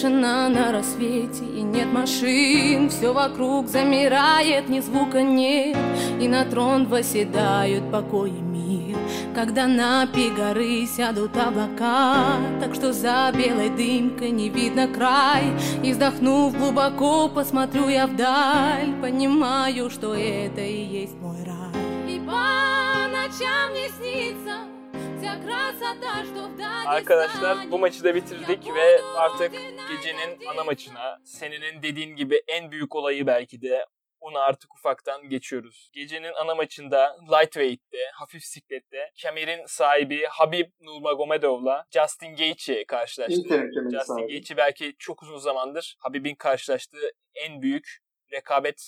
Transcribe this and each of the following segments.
Утро на рассвете и нет машин Все вокруг замирает, ни звука нет И на трон восседают покой и мир. Когда на пик горы сядут облака Так что за белой дымкой не видно край. И вздохнув глубоко, посмотрю я вдаль Понимаю, что это и есть мой рай. И по ночам не снится Arkadaşlar bu maçı da bitirdik ve artık gecenin ana maçına seninin dediğin gibi en büyük olayı belki de onu artık ufaktan geçiyoruz. Gecenin ana maçında lightweight'te, hafif siklette kemerin sahibi Habib Nurmagomedov'la Justin Gaethje karşılaştı. Justin Gaethje belki çok uzun zamandır Habib'in karşılaştığı en büyük rekabeti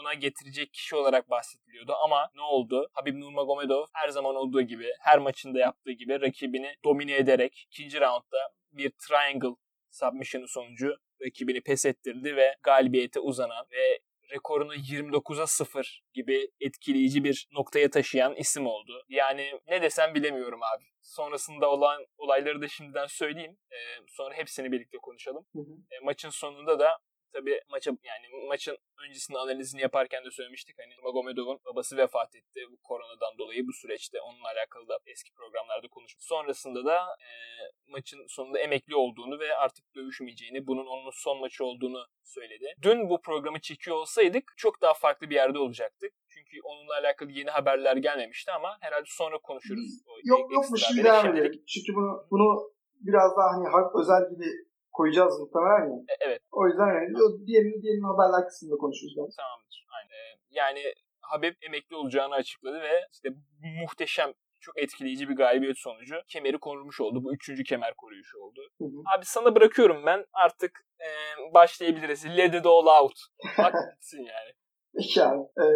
ona getirecek kişi olarak bahsediliyordu ama ne oldu? Habib Nurmagomedov her zaman olduğu gibi, her maçında yaptığı gibi rakibini domine ederek ikinci roundda bir triangle submission sonucu rakibini pes ettirdi ve galibiyete uzanan ve rekorunu 29'a 0 gibi etkileyici bir noktaya taşıyan isim oldu. Yani ne desem bilemiyorum abi. Sonrasında olan olayları da şimdiden söyleyeyim. Ee, sonra hepsini birlikte konuşalım. Hı hı. E, maçın sonunda da tabii maça yani maçın öncesinde analizini yaparken de söylemiştik hani Magomedov'un babası vefat etti bu koronadan dolayı bu süreçte onunla alakalı da eski programlarda konuştuk. Sonrasında da e, maçın sonunda emekli olduğunu ve artık dövüşmeyeceğini, bunun onun son maçı olduğunu söyledi. Dün bu programı çekiyor olsaydık çok daha farklı bir yerde olacaktık. Çünkü onunla alakalı yeni haberler gelmemişti ama herhalde sonra konuşuruz. Yok yok bu şimdi devam edelim. Çünkü bunu bunu biraz daha hani özel gibi koyacağız muhtemelen ya. E, evet. O yüzden yani diğerinin, diğerinin haberler kısmında konuşuruz. Ben. Tamamdır. Aynen. E, yani Habib emekli olacağını açıkladı ve işte muhteşem çok etkileyici bir galibiyet sonucu kemeri korumuş oldu. Bu üçüncü kemer koruyuşu oldu. Hı hı. Abi sana bırakıyorum ben. Artık e, başlayabiliriz. Let it all out. Bak bitsin yani. Yani e,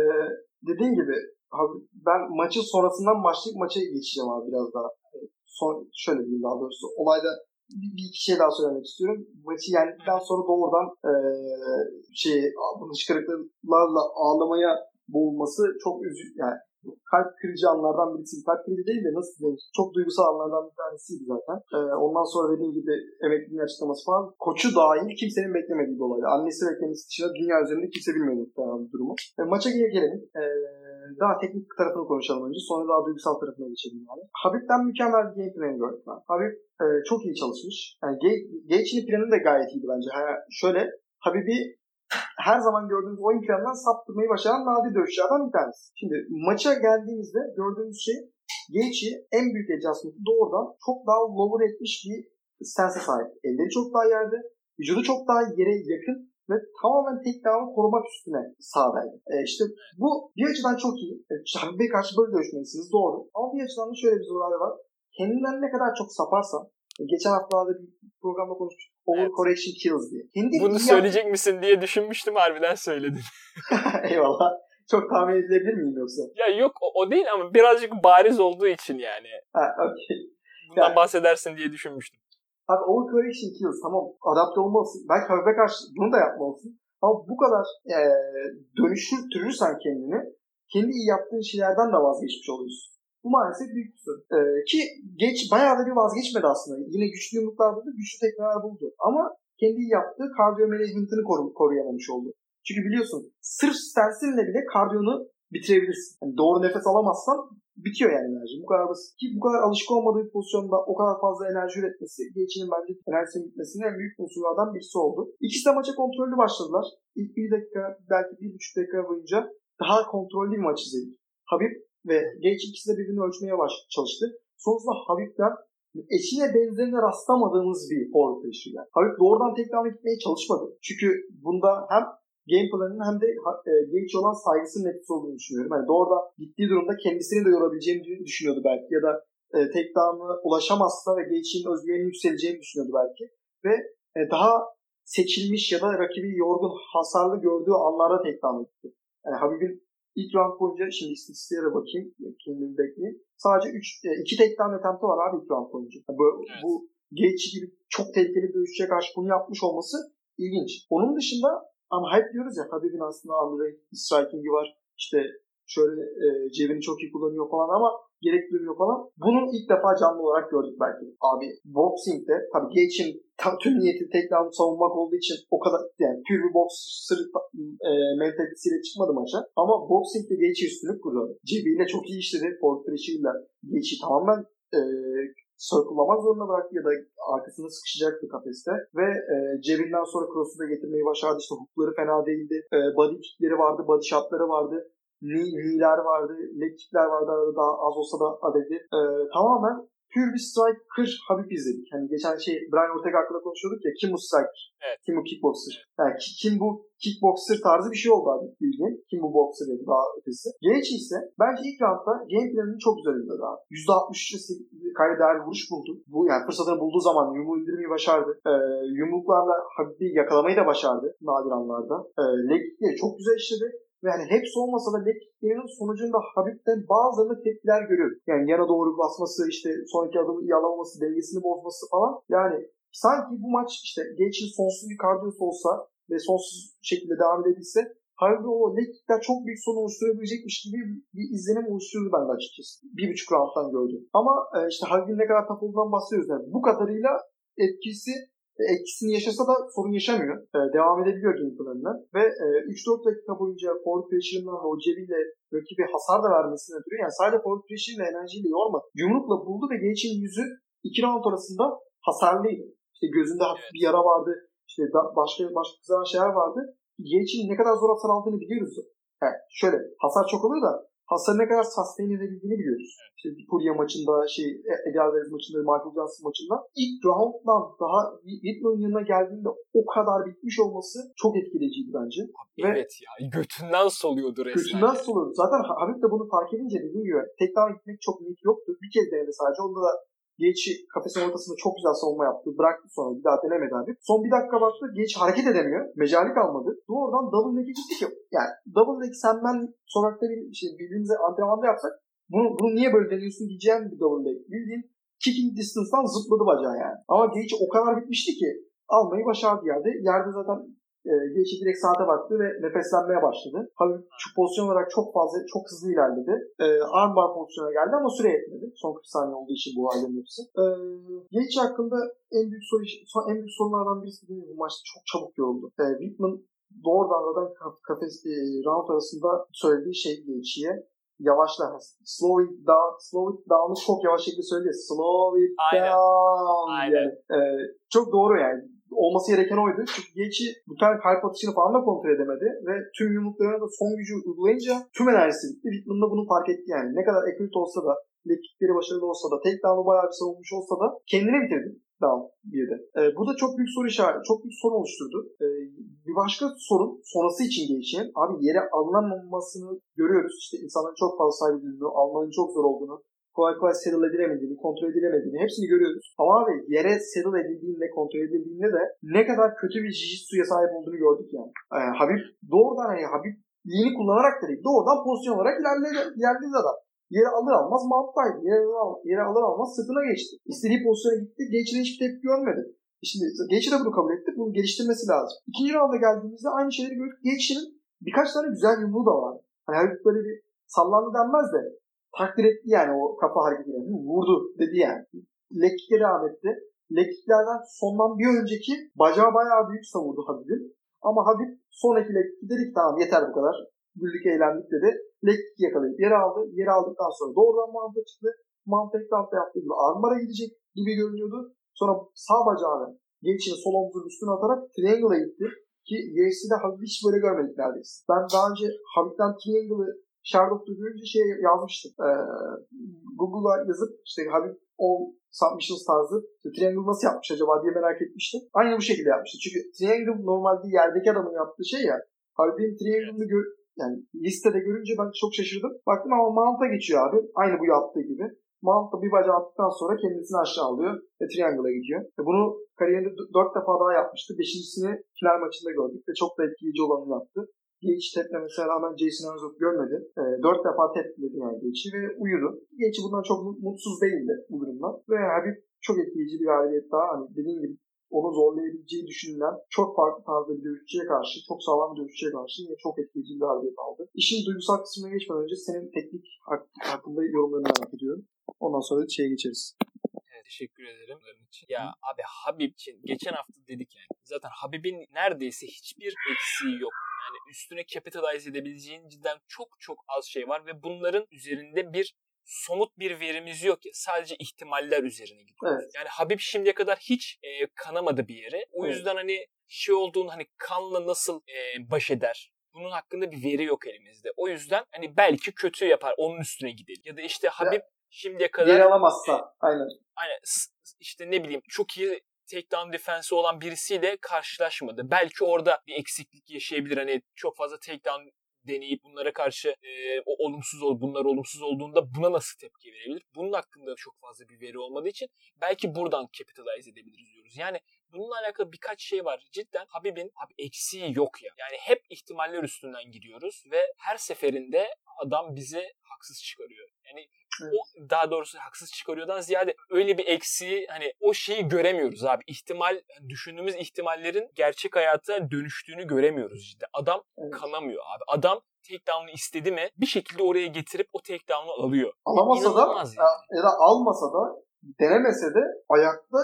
dediğin gibi abi ben maçın sonrasından başlayıp maça geçeceğim abi biraz daha. Son, şöyle diyeyim daha doğrusu. Olayda bir, iki şey daha söylemek istiyorum. Maçı yendikten sonra doğrudan e, şey hıçkırıklarla ağlamaya boğulması çok üzü yani kalp kırıcı anlardan birisi. Kalp kırıcı değil de nasıl diyeyim? Çok duygusal anlardan bir tanesiydi zaten. Ee, ondan sonra dediğim gibi emekliliğin açıklaması falan. Koçu dahil kimsenin beklemediği bir olaydı. Annesi ve kendisi dışında dünya üzerinde kimse bilmiyordu bu durumu. E, maça gelelim. Ee, daha teknik tarafını konuşalım önce. Sonra daha duygusal tarafına geçelim yani. Habib'den mükemmel bir game planı gördük ben. Habib e, çok iyi çalışmış. Yani Gaethje'nin planı da gayet iyiydi bence. Ha, şöyle Habib'i her zaman gördüğümüz oyun planından saptırmayı başaran nadir dövüşçülerden bir tanesi. Şimdi maça geldiğimizde gördüğümüz şey Gaethje en büyük adjustment'ı doğrudan çok daha lower etmiş bir stance'e sahip. Elleri çok daha yerde, vücudu çok daha yere yakın ve tamamen tek takedown'ı korumak üstüne sahadaydı. E işte bu bir açıdan çok iyi. E, Habib'e karşı böyle dövüşmelisiniz doğru. Ama bir açıdan da şöyle bir zorluğu var. Kendinden ne kadar çok saparsan Geçen haftalarda bir programda konuşmuştuk. Overcorrection evet. kills diye. Kendi Bunu söyleyecek misin diye düşünmüştüm harbiden söyledin. Eyvallah. Çok tahmin edilebilir miyim yoksa? Ya yok o, o değil ama birazcık bariz olduğu için yani. Ha, okay. Bundan yani, bahsedersin diye düşünmüştüm. Abi overcorrection kills tamam adapte olmalısın. Belki hafife karşı bunu da yapmalısın. Ama bu kadar e, dönüştürürsen kendini kendi iyi yaptığın şeylerden de vazgeçmiş oluyorsun. Bu maalesef büyük bir sorun. Ee, ki geç bayağı da bir vazgeçmedi aslında. Yine güçlü yumruklar buldu, güçlü tekmeler buldu. Ama kendi yaptığı kardiyo management'ını koru, koruyamamış oldu. Çünkü biliyorsun sırf stensinle bile kardiyonu bitirebilirsin. Yani doğru nefes alamazsan bitiyor yani enerji. Bu kadar basit. Ki bu kadar alışık olmadığı bir pozisyonda o kadar fazla enerji üretmesi Geçinin bence enerjisinin bitmesinin en büyük unsurlardan birisi oldu. İkisi de maça kontrollü başladılar. İlk bir dakika belki bir buçuk dakika boyunca daha kontrollü bir maç izledik. Habib ve genç ikisi de birbirini ölçmeye baş çalıştı. Sonrasında Habib'den eşine benzerine rastlamadığımız bir forward taşı yani. Habib doğrudan tekrar gitmeye çalışmadı. Çünkü bunda hem game planının hem de e, genç olan saygısının etkisi olduğunu düşünüyorum. Yani doğrudan gittiği durumda kendisini de yorabileceğini düşünüyordu belki ya da e, tek ulaşamazsa ve Gage'in özgüveninin yükseleceğini düşünüyordu belki. Ve e, daha seçilmiş ya da rakibi yorgun, hasarlı gördüğü anlarda tek gitti. Yani Habib'in İlk round boyunca şimdi istatistiğe de bakayım. Kendimi bekleyeyim. Sadece 3 2 tek tane attempt'ı var abi ilk round boyunca. Bu, evet. bu Gaethje gibi çok tehlikeli bir dövüşçüye karşı bunu yapmış olması ilginç. Onun dışında ama hep diyoruz ya Habib'in aslında Andre striking'i var. İşte şöyle e, cebini çok iyi kullanıyor falan ama gerek duymuyor falan. Bunu ilk defa canlı olarak gördük belki. Abi boxing'de tabii tam tüm niyeti takedown savunmak olduğu için o kadar yani pür bir boxer e, mentalitesiyle çıkmadı maça. Ama boxing'de Gage üstünlük kurdu. Cebiyle çok iyi işledi. Ford Pressure'la Gage'i tamamen e, circle'lamak zorunda bıraktı ya da arkasına sıkışacaktı kafeste. Ve e, cebinden sonra cross'u da getirmeyi başardı. İşte hookları fena değildi. E, body kickleri vardı, body shotları vardı. Knee'ler vardı, leg kickler vardı arada daha az olsa da adedi. E, tamamen pür bir striker Habib izledik. Hani geçen şey Brian Ortega hakkında konuşuyorduk ya kim bu striker? Evet. Kim bu kickboxer? Yani kim bu kickboxer tarzı bir şey oldu abi bildiğin. Kim bu boxer ya daha ötesi. Genç ise bence ilk roundda game planını çok güzel uyguladı abi. %63'e kayda değer vuruş buldu. Bu yani fırsatını bulduğu zaman yumruğu indirmeyi başardı. Ee, yumruklarla Habib'i yakalamayı da başardı nadir anlarda. Ee, leg çok güzel işledi. Yani hepsi olmasa da leg kicklerinin sonucunda Habib'den bazılarında tepkiler görüyoruz. Yani yana doğru basması, işte sonraki adımı iyi dengesini bozması falan. Yani sanki bu maç işte Gage'in sonsuz bir kardiyosu olsa ve sonsuz şekilde devam edebilse Harbi o leg kickler çok büyük sorun oluşturabilecekmiş gibi bir izlenim oluşturdu bende açıkçası. Bir buçuk rounddan gördüm. Ama e, işte Harbi'nin ne kadar tap olduğundan bahsediyoruz. Yani bu kadarıyla etkisi etkisini yaşasa da sorun yaşamıyor. E, devam edebiliyor game planına. Ve e, 3-4 dakika boyunca forward pressure'ından ve o cebiyle rakibi hasar da vermesine ötürü yani sadece forward pressure ile enerjiyle yormadı. Yumrukla buldu ve Gage'in yüzü 2 round arasında hasarlıydı. İşte gözünde hafif bir yara vardı. İşte da, başka başka kızaran şeyler vardı. Gage'in ne kadar zor hasar aldığını biliyoruz. Yani şöyle hasar çok oluyor da hasarı ne kadar sustain edebildiğini biliyoruz. Evet. İşte Puglia maçında, şey, Eddie Alvarez maçında, Michael Johnson maçında ilk rounddan daha Whitman'ın yanına geldiğinde o kadar bitmiş olması çok etkileyiciydi bence. Abi Ve evet ya götünden soluyordu resmen. Götünden soluyordu. Zaten Habib de bunu fark edince dediğim gibi tek gitmek çok niyet yoktu. Bir kez denedi sadece. Onda da Geç kafesin ortasında çok güzel savunma yaptı. Bıraktı sonra bir daha denemedi abi. Son bir dakika baktı. Geç hareket edemiyor. Mecali kalmadı. Doğrudan double leg'e gitti ki. Yani double leg sen ben sokakta bir şey, birbirimize antrenmanda yapsak bunu, bunu niye böyle deniyorsun diyeceğim bir double leg. Bildiğin kicking distance'dan zıpladı bacağı yani. Ama Geç o kadar bitmişti ki almayı başardı yerde. Yerde zaten e, Geçi direkt saate baktı ve nefeslenmeye başladı. Tabii şu pozisyon olarak çok fazla, çok hızlı ilerledi. E, armbar pozisyona geldi ama süre yetmedi. Son 40 saniye olduğu için bu halin hepsi. E, Geçi hakkında en büyük soru, en büyük sorunlardan birisi değil bu maçta çok çabuk yoruldu. E, Whitman doğrudan zaten kafes e, round arasında söylediği şey Geçi'ye yavaşla. Slow it down. Slow it down'u çok yavaş şekilde söyledi. Slow it Aynen. down. Aynen. Yani, e, çok doğru yani olması gereken oydu. Çünkü Gaethje bu tane kalp atışını falan da kontrol edemedi ve tüm yumruklarına da son gücü uygulayınca tüm enerjisi bitti. Whitman da bunu fark etti yani. Ne kadar accurate olsa da lekikleri başarılı olsa da tek down'u bayağı bir savunmuş olsa da kendine bitirdi down bir de. E, bu da çok büyük soru işareti, çok büyük sorun oluşturdu. E, bir başka sorun sonrası için Gaethje'nin abi yere alınamamasını görüyoruz. İşte insanların çok fazla sahibi almanın çok zor olduğunu, kolay kolay settle edilemediğini, kontrol edilemediğini hepsini görüyoruz. Ama abi yere settle edildiğinde, kontrol edildiğinde de ne kadar kötü bir jiu suya sahip olduğunu gördük yani. yani Habib doğrudan hani Habib yeni kullanarak da değil, doğrudan pozisyon olarak ilerledi, ilerledi adam. Yere alır almaz mount'taydı. Yere, alır, yere alır almaz sırtına geçti. İstediği pozisyona gitti. Genç'in hiçbir tepki görmedi. Şimdi Genç de bunu kabul etti. Bunu geliştirmesi lazım. İkinci rounda geldiğimizde aynı şeyleri gördük. Genç'in birkaç tane güzel yumruğu da var. Hani böyle bir sallandı denmez de takdir etti yani o kafa hareketiyle. Vurdu dedi yani. Lekkik'e devam etti. Lekkiklerden sondan bir önceki bacağı bayağı büyük savurdu Habib'in. Ama Habib sonraki lekkiki dedi ki tamam yeter bu kadar. Güldük eğlendik dedi. Lekkik yakalayıp yere aldı. Yere aldıktan sonra doğrudan mantı çıktı. Mantı ekranda yaptığı gibi armara gidecek gibi görünüyordu. Sonra sağ bacağını geçini sol omzunun üstüne atarak triangle'a gitti. Ki UFC'de Habib hiç böyle görmedik neredeyse. Ben daha önce Habib'den triangle'ı Sherlock'ta görünce şey yazmıştım. Ee, Google'a yazıp işte Habib All Submissions tarzı Triangle nasıl yapmış acaba diye merak etmiştim. Aynı bu şekilde yapmıştı. Çünkü Triangle normalde yerdeki adamın yaptığı şey ya. Habib'in Triangle'ını gör yani listede görünce ben çok şaşırdım. Baktım ama Mount'a geçiyor abi. Aynı bu yaptığı gibi. Mount'la bir bacağı attıktan sonra kendisini aşağı alıyor ve Triangle'a gidiyor. Ve bunu kariyerinde dört defa daha yapmıştı. Beşincisini final maçında gördük ve çok da etkileyici olanı yaptı. Gage teplemesine rağmen Jason Herzog görmedi. E, dört defa tepledi yani Gage'i ve uyudu. Gage bundan çok mutsuz değildi bu durumdan. Ve Habib çok etkileyici bir galibiyet daha. Hani dediğim gibi onu zorlayabileceği düşünülen çok farklı tarzda bir dövüşçüye karşı, çok sağlam bir dövüşçüye karşı yine çok etkileyici bir galibiyet aldı. İşin duygusal kısmına geçmeden önce senin teknik hakkında yorumlarını merak ediyorum. Ondan sonra şeye geçeriz. Teşekkür ederim için. Ya abi Habib için geçen hafta dedik yani. Zaten Habib'in neredeyse hiçbir eksiği yok. Yani üstüne capitalize edebileceğin cidden çok çok az şey var ve bunların üzerinde bir somut bir verimiz yok ya. Sadece ihtimaller üzerine gidiyoruz. Evet. Yani Habib şimdiye kadar hiç e, kanamadı bir yere. O evet. yüzden hani şey olduğunu hani kanla nasıl e, baş eder? Bunun hakkında bir veri yok elimizde. O yüzden hani belki kötü yapar. Onun üstüne gidelim. Ya da işte Habib ya, şimdiye kadar... Yer alamazsa. Aynen. Aynen. İşte ne bileyim çok iyi takedown defensi olan birisiyle karşılaşmadı. Belki orada bir eksiklik yaşayabilir. Hani çok fazla takedown deneyip bunlara karşı e, o olumsuz ol, bunlar olumsuz olduğunda buna nasıl tepki verebilir? Bunun hakkında çok fazla bir veri olmadığı için belki buradan capitalize edebiliriz diyoruz. Yani bununla alakalı birkaç şey var. Cidden Habib'in abi eksiği yok ya. Yani hep ihtimaller üstünden gidiyoruz ve her seferinde adam bize haksız çıkarıyor. Yani Evet. O daha doğrusu haksız çıkarıyordan ziyade öyle bir eksiği hani o şeyi göremiyoruz abi. İhtimal düşündüğümüz ihtimallerin gerçek hayata dönüştüğünü göremiyoruz cidden. Adam evet. kanamıyor abi. Adam takedown'u istedi mi bir şekilde oraya getirip o takedown'u alıyor. Alamasa da yani. ya da almasa da denemese de ayakta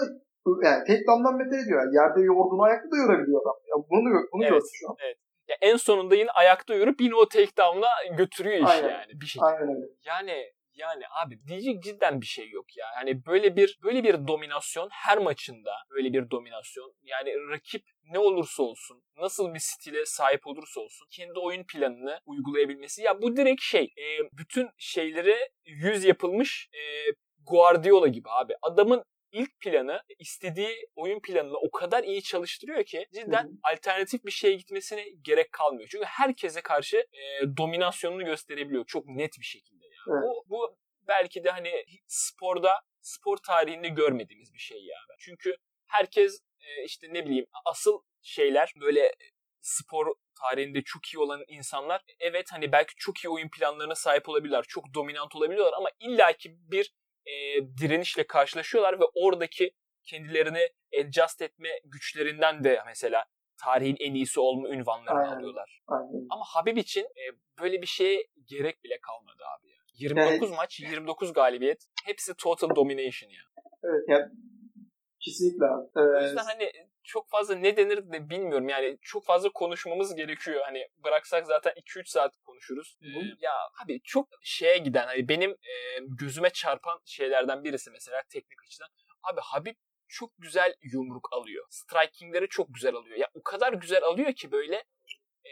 yani takedown'dan beter ediyor. Yani yerde yorduğunu ayakta da yorabiliyor adam. Ya bunu bunu evet, gördük şu an. Evet. Ya en sonunda yine ayakta yorup yine o takedown'la götürüyor işi Aynen. yani bir şekilde. Aynen öyle. Yani yani abi diyecek cidden bir şey yok ya. Yani böyle bir böyle bir dominasyon her maçında böyle bir dominasyon. Yani rakip ne olursa olsun, nasıl bir stile sahip olursa olsun kendi oyun planını uygulayabilmesi. Ya bu direkt şey, e, bütün şeyleri yüz yapılmış e, Guardiola gibi abi. Adamın ilk planı istediği oyun planını o kadar iyi çalıştırıyor ki cidden Hı-hı. alternatif bir şeye gitmesine gerek kalmıyor. Çünkü herkese karşı e, dominasyonunu gösterebiliyor çok net bir şekilde. Evet. Bu, bu belki de hani sporda, spor tarihinde görmediğimiz bir şey yani. Çünkü herkes e, işte ne bileyim asıl şeyler böyle spor tarihinde çok iyi olan insanlar evet hani belki çok iyi oyun planlarına sahip olabilirler. Çok dominant olabiliyorlar ama illaki bir e, direnişle karşılaşıyorlar ve oradaki kendilerini adjust etme güçlerinden de mesela tarihin en iyisi olma ünvanlarını Aynen. alıyorlar. Aynen. Ama Habib için e, böyle bir şeye gerek bile kalmadı abi. 29 yani, maç, 29 galibiyet. Hepsi total domination ya. Evet yani kesinlikle abi. Ee, o yüzden hani çok fazla ne denir de bilmiyorum. Yani çok fazla konuşmamız gerekiyor. Hani bıraksak zaten 2-3 saat konuşuruz. Ee, ya abi çok şeye giden hani benim e, gözüme çarpan şeylerden birisi mesela teknik açıdan. Abi Habib çok güzel yumruk alıyor. Strikingleri çok güzel alıyor. Ya o kadar güzel alıyor ki böyle e,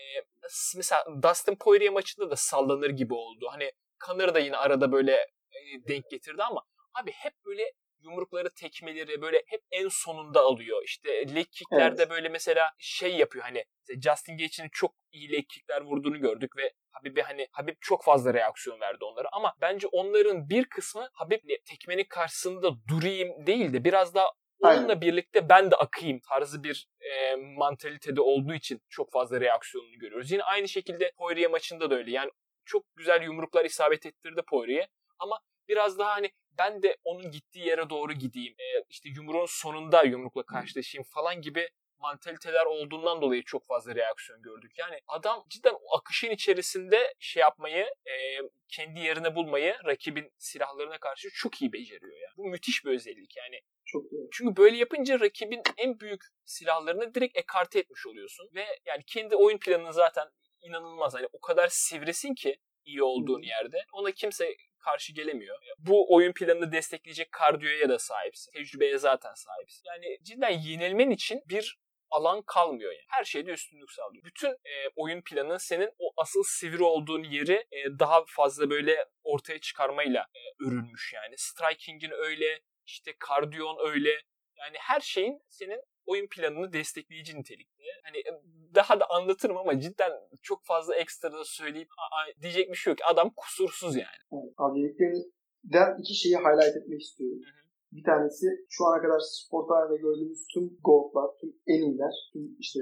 mesela Dustin Poirier maçında da sallanır gibi oldu. Hani Kanır da yine arada böyle e, denk getirdi ama abi hep böyle yumrukları, tekmeleri böyle hep en sonunda alıyor. İşte leg kicklerde evet. böyle mesela şey yapıyor hani Justin Gaethje'nin çok iyi leg kickler vurduğunu gördük ve Habib'e hani Habib çok fazla reaksiyon verdi onlara ama bence onların bir kısmı Habib'le tekmenin karşısında durayım değil de biraz daha onunla Aynen. birlikte ben de akayım tarzı bir e, mantalitede olduğu için çok fazla reaksiyonunu görüyoruz. Yine aynı şekilde Poirier maçında da öyle. Yani çok güzel yumruklar isabet ettirdi Poirier'e. Ama biraz daha hani ben de onun gittiği yere doğru gideyim. E, işte yumruğun sonunda yumrukla karşılaşayım falan gibi mantaliteler olduğundan dolayı çok fazla reaksiyon gördük. Yani adam cidden o akışın içerisinde şey yapmayı, e, kendi yerine bulmayı rakibin silahlarına karşı çok iyi beceriyor yani. Bu müthiş bir özellik yani. Çok iyi. Çünkü böyle yapınca rakibin en büyük silahlarını direkt ekarte etmiş oluyorsun ve yani kendi oyun planını zaten inanılmaz. Hani o kadar sivrisin ki iyi olduğun yerde. Ona kimse karşı gelemiyor. Bu oyun planını destekleyecek kardiyoya da sahipsin. Tecrübeye zaten sahipsin. Yani cidden yenilmen için bir alan kalmıyor yani. Her şeyde üstünlük sağlıyor. Bütün e, oyun planı senin o asıl sivri olduğun yeri e, daha fazla böyle ortaya çıkarmayla e, örülmüş yani. Striking'in öyle, işte kardiyon öyle. Yani her şeyin senin oyun planını destekleyici nitelikte. Hani e, daha da anlatırım ama cidden çok fazla ekstra da söyleyip diyecek bir şey yok. Adam kusursuz yani. Evet, abiliklerinden iki şeyi highlight etmek istiyorum. Hı hı. Bir tanesi şu ana kadar spor tarihinde gördüğümüz tüm goldlar, tüm en iyiler, tüm işte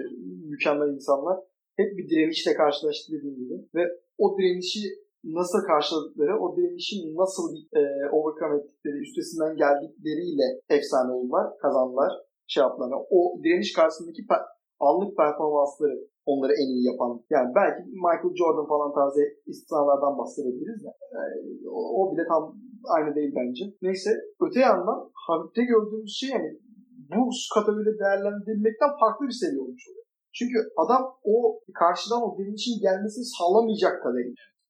mükemmel insanlar hep bir direnişle karşılaştı dediğim gibi. Ve o direnişi nasıl karşıladıkları, o direnişi nasıl e, overcome ettikleri, üstesinden geldikleriyle efsane oldular, kazandılar. Şey yaptılar. Yani o direniş karşısındaki pe- anlık performansları onları en iyi yapan. Yani belki Michael Jordan falan tarzı istisnalardan bahsedebiliriz de. Yani o, o bile tam aynı değil bence. Neyse öte yandan Habib'de gördüğümüz şey yani bu kategoride değerlendirilmekten farklı bir seviye olmuş oluyor. Çünkü adam o karşıdan o direnişin gelmesini sağlamayacak kadar.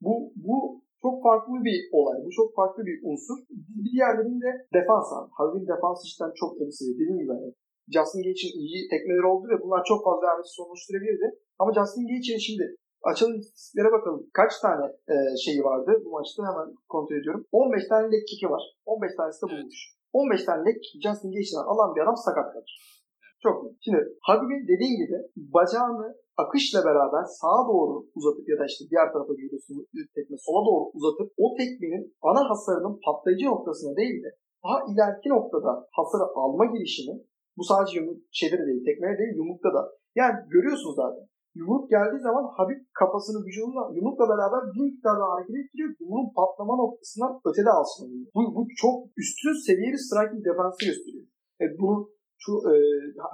Bu, bu çok farklı bir olay. Bu çok farklı bir unsur. Bir diğerlerinin de defans abi. Habib'in defans işten çok etkili. Dediğim gibi hani Justin Gage'in iyi tekmeleri oldu ve bunlar çok fazla vermesi sonuçturabilirdi. Ama Justin Gage'in şimdi açalım istatistiklere bakalım. Kaç tane e, şeyi vardı bu maçta hemen kontrol ediyorum. 15 tane leg kick'i var. 15 tanesi de bulmuş. 15 tane leg Justin Gage'den alan bir adam sakat kalır. Çok iyi. Şimdi Habib'in dediğin gibi bacağını akışla beraber sağa doğru uzatıp ya da işte diğer tarafa geliyorsun tekme sola doğru uzatıp o tekmenin ana hasarının patlayıcı noktasına değil de daha ileriki noktada hasarı alma girişimi bu sadece yumruk şeyde de değil, tekmede değil, yumrukta da. Yani görüyorsunuz zaten. Yumruk geldiği zaman Habib kafasını vücuduna yumrukla beraber bir miktar daha hareket ettiriyor. Yumruğun patlama noktasından ötede alsın. Bu, bu çok üstün seviye bir striking defansı gösteriyor. E bunu şu e,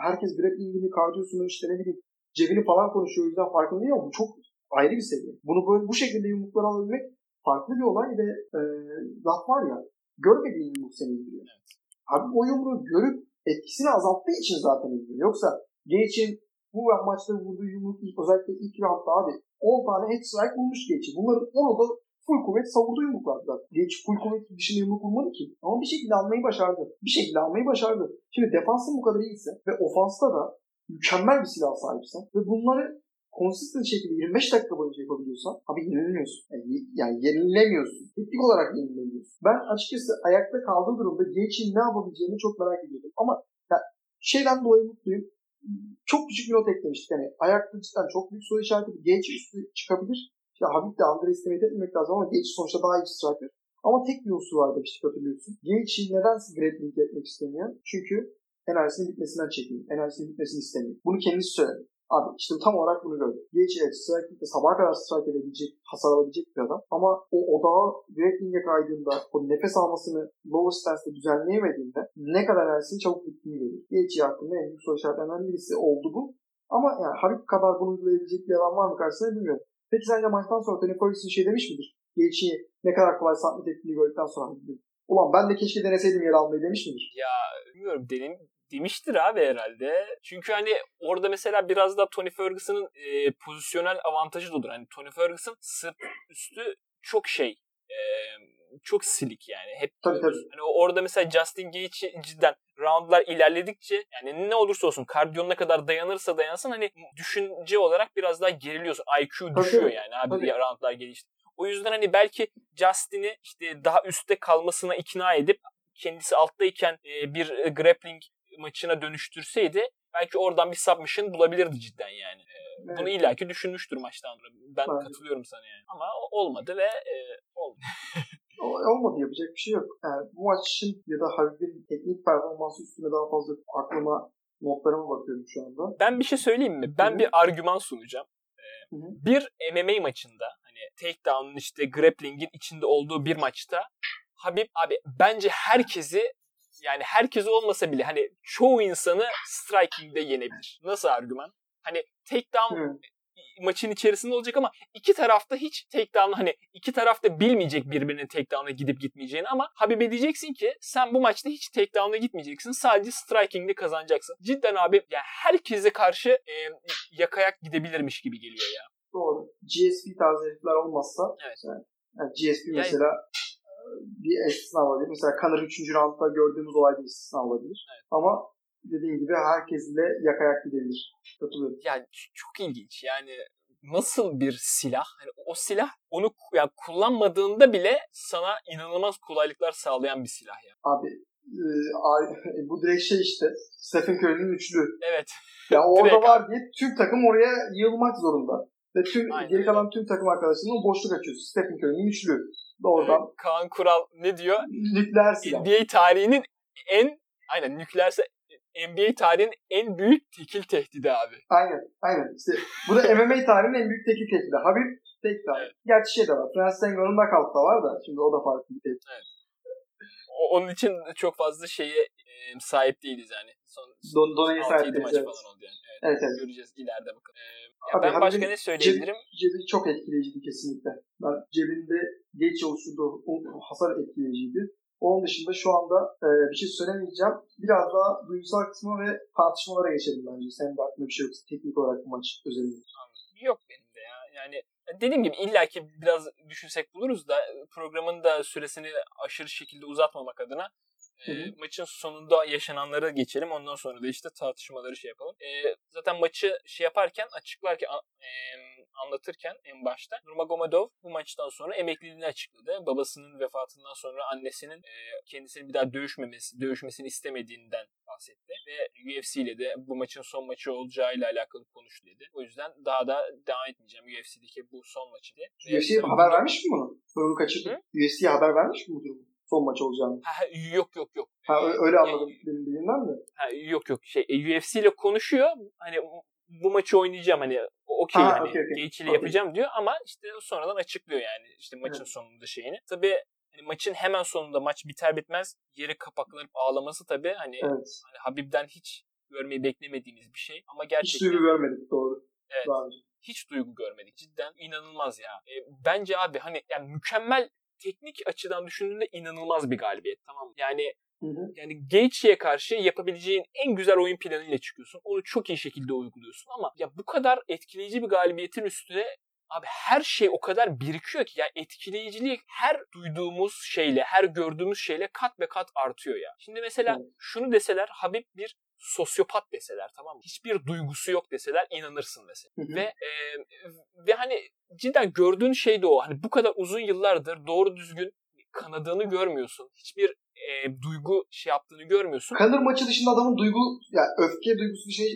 herkes grappling'ini, kardiyosunu işte ne bileyim cebini falan konuşuyor o yüzden farkında değil ama bu çok ayrı bir seviye. Bunu böyle bu şekilde yumruklara alabilmek farklı bir olay ve e, laf var ya görmediğin yumruk seni indiriyor. Abi o yumruğu görüp etkisini azalttığı için zaten indiriyor. Yoksa Gage'in bu maçta vurduğu yumruk ilk, özellikle ilk roundda abi 10 tane head strike vurmuş Gage'i. Bunların 10'u da full kuvvet savurduğu yumruklar zaten. Gage full kuvvet dışında yumruk vurmadı ki. Ama bir şekilde almayı başardı. Bir şekilde almayı başardı. Şimdi defansın bu kadar iyiyse ve ofansta da mükemmel bir silah sahipsen ve bunları consistent şekilde 25 dakika boyunca yapabiliyorsan abi yenilmiyorsun. Yani, yani yenilemiyorsun. Teknik olarak yenilemiyorsun. Ben açıkçası ayakta kaldığı durumda Gage'in ne yapabileceğini çok merak ediyordum. Ama yani, şeyden dolayı mutluyum. Çok küçük bir not eklemiştik. Yani ayakta cidden çok büyük soru işareti. Gage üstü çıkabilir. İşte Habib de Andre estimate etmemek lazım ama Gage sonuçta daha iyi bir striker. Ama tek bir unsur var demiştik hatırlıyorsun. Gage'i neden grappling etmek istemiyor? Çünkü enerjisinin bitmesinden çekiniyor. Enerjisinin bitmesini istemiyor. Bunu kendisi söyledi. Abi işte tam olarak bunu gördüm. Gage evet strike'de sabaha kadar strike edebilecek, hasar alabilecek bir adam. Ama o odağa grappling'e kaydığında o nefes almasını lower stance'de düzenleyemediğinde ne kadar enerjisinin çabuk bittiğini görüyor. Gage hakkında en büyük soru işaretlerinden birisi oldu bu. Ama yani Habib kadar bunu uygulayabilecek bir adam var mı karşısında bilmiyorum. Peki sence maçtan sonra Tony Ferguson şey demiş midir? Gage'i ne kadar kolay submit ettiğini gördükten sonra Ulan ben de keşke deneseydim yer almayı demiş midir? Ya bilmiyorum dedim demiştir abi herhalde. Çünkü hani orada mesela biraz da Tony Ferguson'ın e, pozisyonel avantajı da olur. Hani Tony Ferguson sırt üstü çok şey e, çok silik yani. Hep tabii, tabii. Hani orada mesela Justin Gage cidden roundlar ilerledikçe yani ne olursa olsun kardiyon ne kadar dayanırsa dayansın hani düşünce olarak biraz daha geriliyorsun. IQ düşüyor tabii, yani abi tabii. roundlar gelişti. O yüzden hani belki Justin'i işte daha üstte kalmasına ikna edip kendisi alttayken bir grappling maçına dönüştürseydi belki oradan bir submission bulabilirdi cidden yani. Evet. Bunu illaki düşünmüştür maçtan sonra. Ben evet. katılıyorum sana yani. Ama olmadı ve e, oldu. olmadı yapacak bir şey yok. Yani bu maç için ya da Habib'in teknik performansı üstüne daha fazla aklıma notlarıma bakıyorum şu anda. Ben bir şey söyleyeyim mi? Ben Hı-hı. bir argüman sunacağım. Ee, bir MMA maçında hani takedown'un işte grappling'in içinde olduğu bir maçta Habib abi bence herkesi yani herkes olmasa bile hani çoğu insanı striking'de yenebilir. Nasıl argüman? Hani takedown hmm. maçın içerisinde olacak ama iki tarafta hiç takedown'ı hani iki tarafta bilmeyecek birbirinin takedown'a gidip gitmeyeceğini ama Habib'e diyeceksin ki sen bu maçta hiç takedown'a gitmeyeceksin. Sadece striking'de kazanacaksın. Cidden abi yani herkese karşı e, yakayak gidebilirmiş gibi geliyor ya. Doğru. GSP tarzı herifler olmazsa evet. yani, yani GSP yani, mesela bir istisna olabilir. Mesela Conor 3. roundda gördüğümüz olay bir istisna olabilir. Evet. Ama dediğim gibi herkesle yakayak gidebilir. Katılıyorum. Yani çok ilginç. Yani nasıl bir silah? Hani o silah onu yani kullanmadığında bile sana inanılmaz kolaylıklar sağlayan bir silah ya. Abi e, bu direkt şey işte Stephen Curry'nin üçlü. Evet. Ya orada var diye tüm takım oraya yığılmak zorunda. Ve tüm Aynen. geri kalan tüm takım arkadaşlarının boşluk açıyor. Stephen Curry'nin üçlü. Doğrudan. Kaan Kural ne diyor? Nükleer silah. NBA tarihinin en aynen nükleer NBA tarihinin en büyük tekil tehdidi abi. Aynen, aynen. İşte bu da MMA tarihinin en büyük tekil tehdidi. Habib tek Evet. Gerçi şey de var. Francis Ngannou'nun knockout da var da şimdi o da farklı bir tehdit. Evet. Onun için çok fazla şeye sahip değiliz yani. Son, Don, Dona'ya sahip değiliz. maç Evet. falan oldu yani. Evet, Evet, evet. Göreceğiz ileride bakalım. E, ya Abi, ben başka ne söyleyebilirim? Cebi, cebi çok etkileyiciydi kesinlikle. Ben cebinde geç oluşturduğu o hasar etkileyiciydi. Onun dışında şu anda e, bir şey söylemeyeceğim. Biraz daha duygusal kısmı ve tartışmalara geçelim bence. Senin de aklında bir şey yoksa teknik olarak bu maç özelinde. Yok benim de ya. Yani dediğim gibi illaki biraz düşünsek buluruz da programın da süresini aşırı şekilde uzatmamak adına e, Hı maçın sonunda yaşananlara geçelim. Ondan sonra da işte tartışmaları şey yapalım. E, zaten maçı şey yaparken açıklarken e, anlatırken en başta Nurmagomedov bu maçtan sonra emekliliğini açıkladı. Babasının vefatından sonra annesinin e, kendisini bir daha dövüşmemesi, dövüşmesini istemediğinden bahsetti ve UFC ile de bu maçın son maçı olacağıyla alakalı konuştu dedi. O yüzden daha da devam etmeyeceğim UFC'deki bu son maçı diye. UFC'ye haber bunu- vermiş mi bunu? Bunu kaçırdım. UFC'ye haber vermiş mi bu durumu? Son maç olacağını. Ha, yok yok yok. Ha öyle anladım benim dediğimden de. Ha, yok yok şey e, UFC ile konuşuyor. Hani bu maçı oynayacağım hani okey Ha, hani. Gaethje ile Okey. yapacağım diyor ama işte sonradan açıklıyor yani işte maçın Evet. sonunda şeyini. Tabii hani maçın hemen sonunda maç biter bitmez yere kapaklanıp ağlaması tabii hani, Evet. hani Habib'den hiç görmeyi beklemediğimiz bir şey ama Hiç gerçekten duygu görmedik doğru. Evet. Daha önce. hiç duygu görmedik. Cidden inanılmaz ya. E, bence abi hani yani mükemmel teknik açıdan düşündüğünde inanılmaz bir galibiyet tamam mı? Yani Hı hı. yani Gaethje'ye karşı yapabileceğin en güzel oyun planıyla çıkıyorsun. Onu çok iyi şekilde uyguluyorsun ama ya bu kadar etkileyici bir galibiyetin üstüne abi her şey o kadar birikiyor ki ya etkileyiciliği her duyduğumuz şeyle, her gördüğümüz şeyle kat be kat artıyor ya. Şimdi mesela şunu deseler Habib bir sosyopat deseler tamam mı? Hiçbir duygusu yok deseler inanırsın mesela. Hı hı. Ve e, ve hani cidden gördüğün şey de o. Hani bu kadar uzun yıllardır doğru düzgün kanadığını görmüyorsun. Hiçbir e, duygu şey yaptığını görmüyorsun. Kanır maçı dışında adamın duygu, yani öfke duygusu dışında,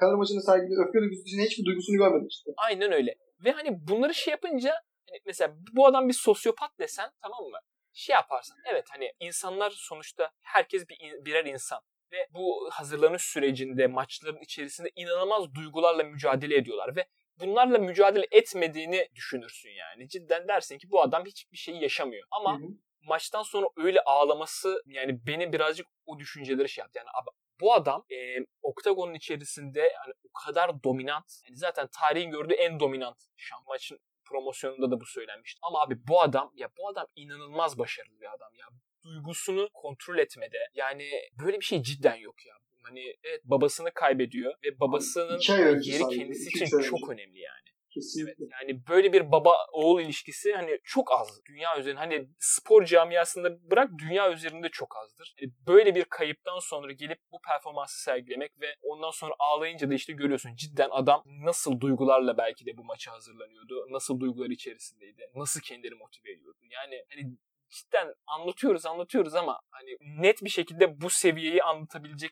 Kanır maçında sergili öfke duygusu dışında hiçbir duygusunu görmedik işte. Aynen öyle. Ve hani bunları şey yapınca hani mesela bu adam bir sosyopat desen tamam mı? Şey yaparsan evet hani insanlar sonuçta herkes bir birer insan ve bu hazırlanış sürecinde maçların içerisinde inanılmaz duygularla mücadele ediyorlar ve bunlarla mücadele etmediğini düşünürsün yani. Cidden dersin ki bu adam hiçbir şey yaşamıyor. Ama Hı hı. maçtan sonra öyle ağlaması yani beni birazcık o düşünceleri şey yaptı. Yani abi bu adam e, oktagonun içerisinde yani o kadar dominant. Yani zaten tarihin gördüğü en dominant şam maçın promosyonunda da bu söylenmişti. Ama abi bu adam ya bu adam inanılmaz başarılı bir adam ya. Duygusunu kontrol etmede yani böyle bir şey cidden yok ya. Hani evet babasını kaybediyor ve babasının yeri kendisi için çok önemli yani. Kesinlikle. Evet, yani böyle bir baba oğul ilişkisi hani çok az. Dünya üzerinde hani spor camiasında bırak dünya üzerinde çok azdır. Hani böyle bir kayıptan sonra gelip bu performansı sergilemek ve ondan sonra ağlayınca da işte görüyorsun cidden adam nasıl duygularla belki de bu maça hazırlanıyordu. Nasıl duygular içerisindeydi. Nasıl kendini motive ediyordu. Yani hani cidden anlatıyoruz anlatıyoruz ama hani net bir şekilde bu seviyeyi anlatabilecek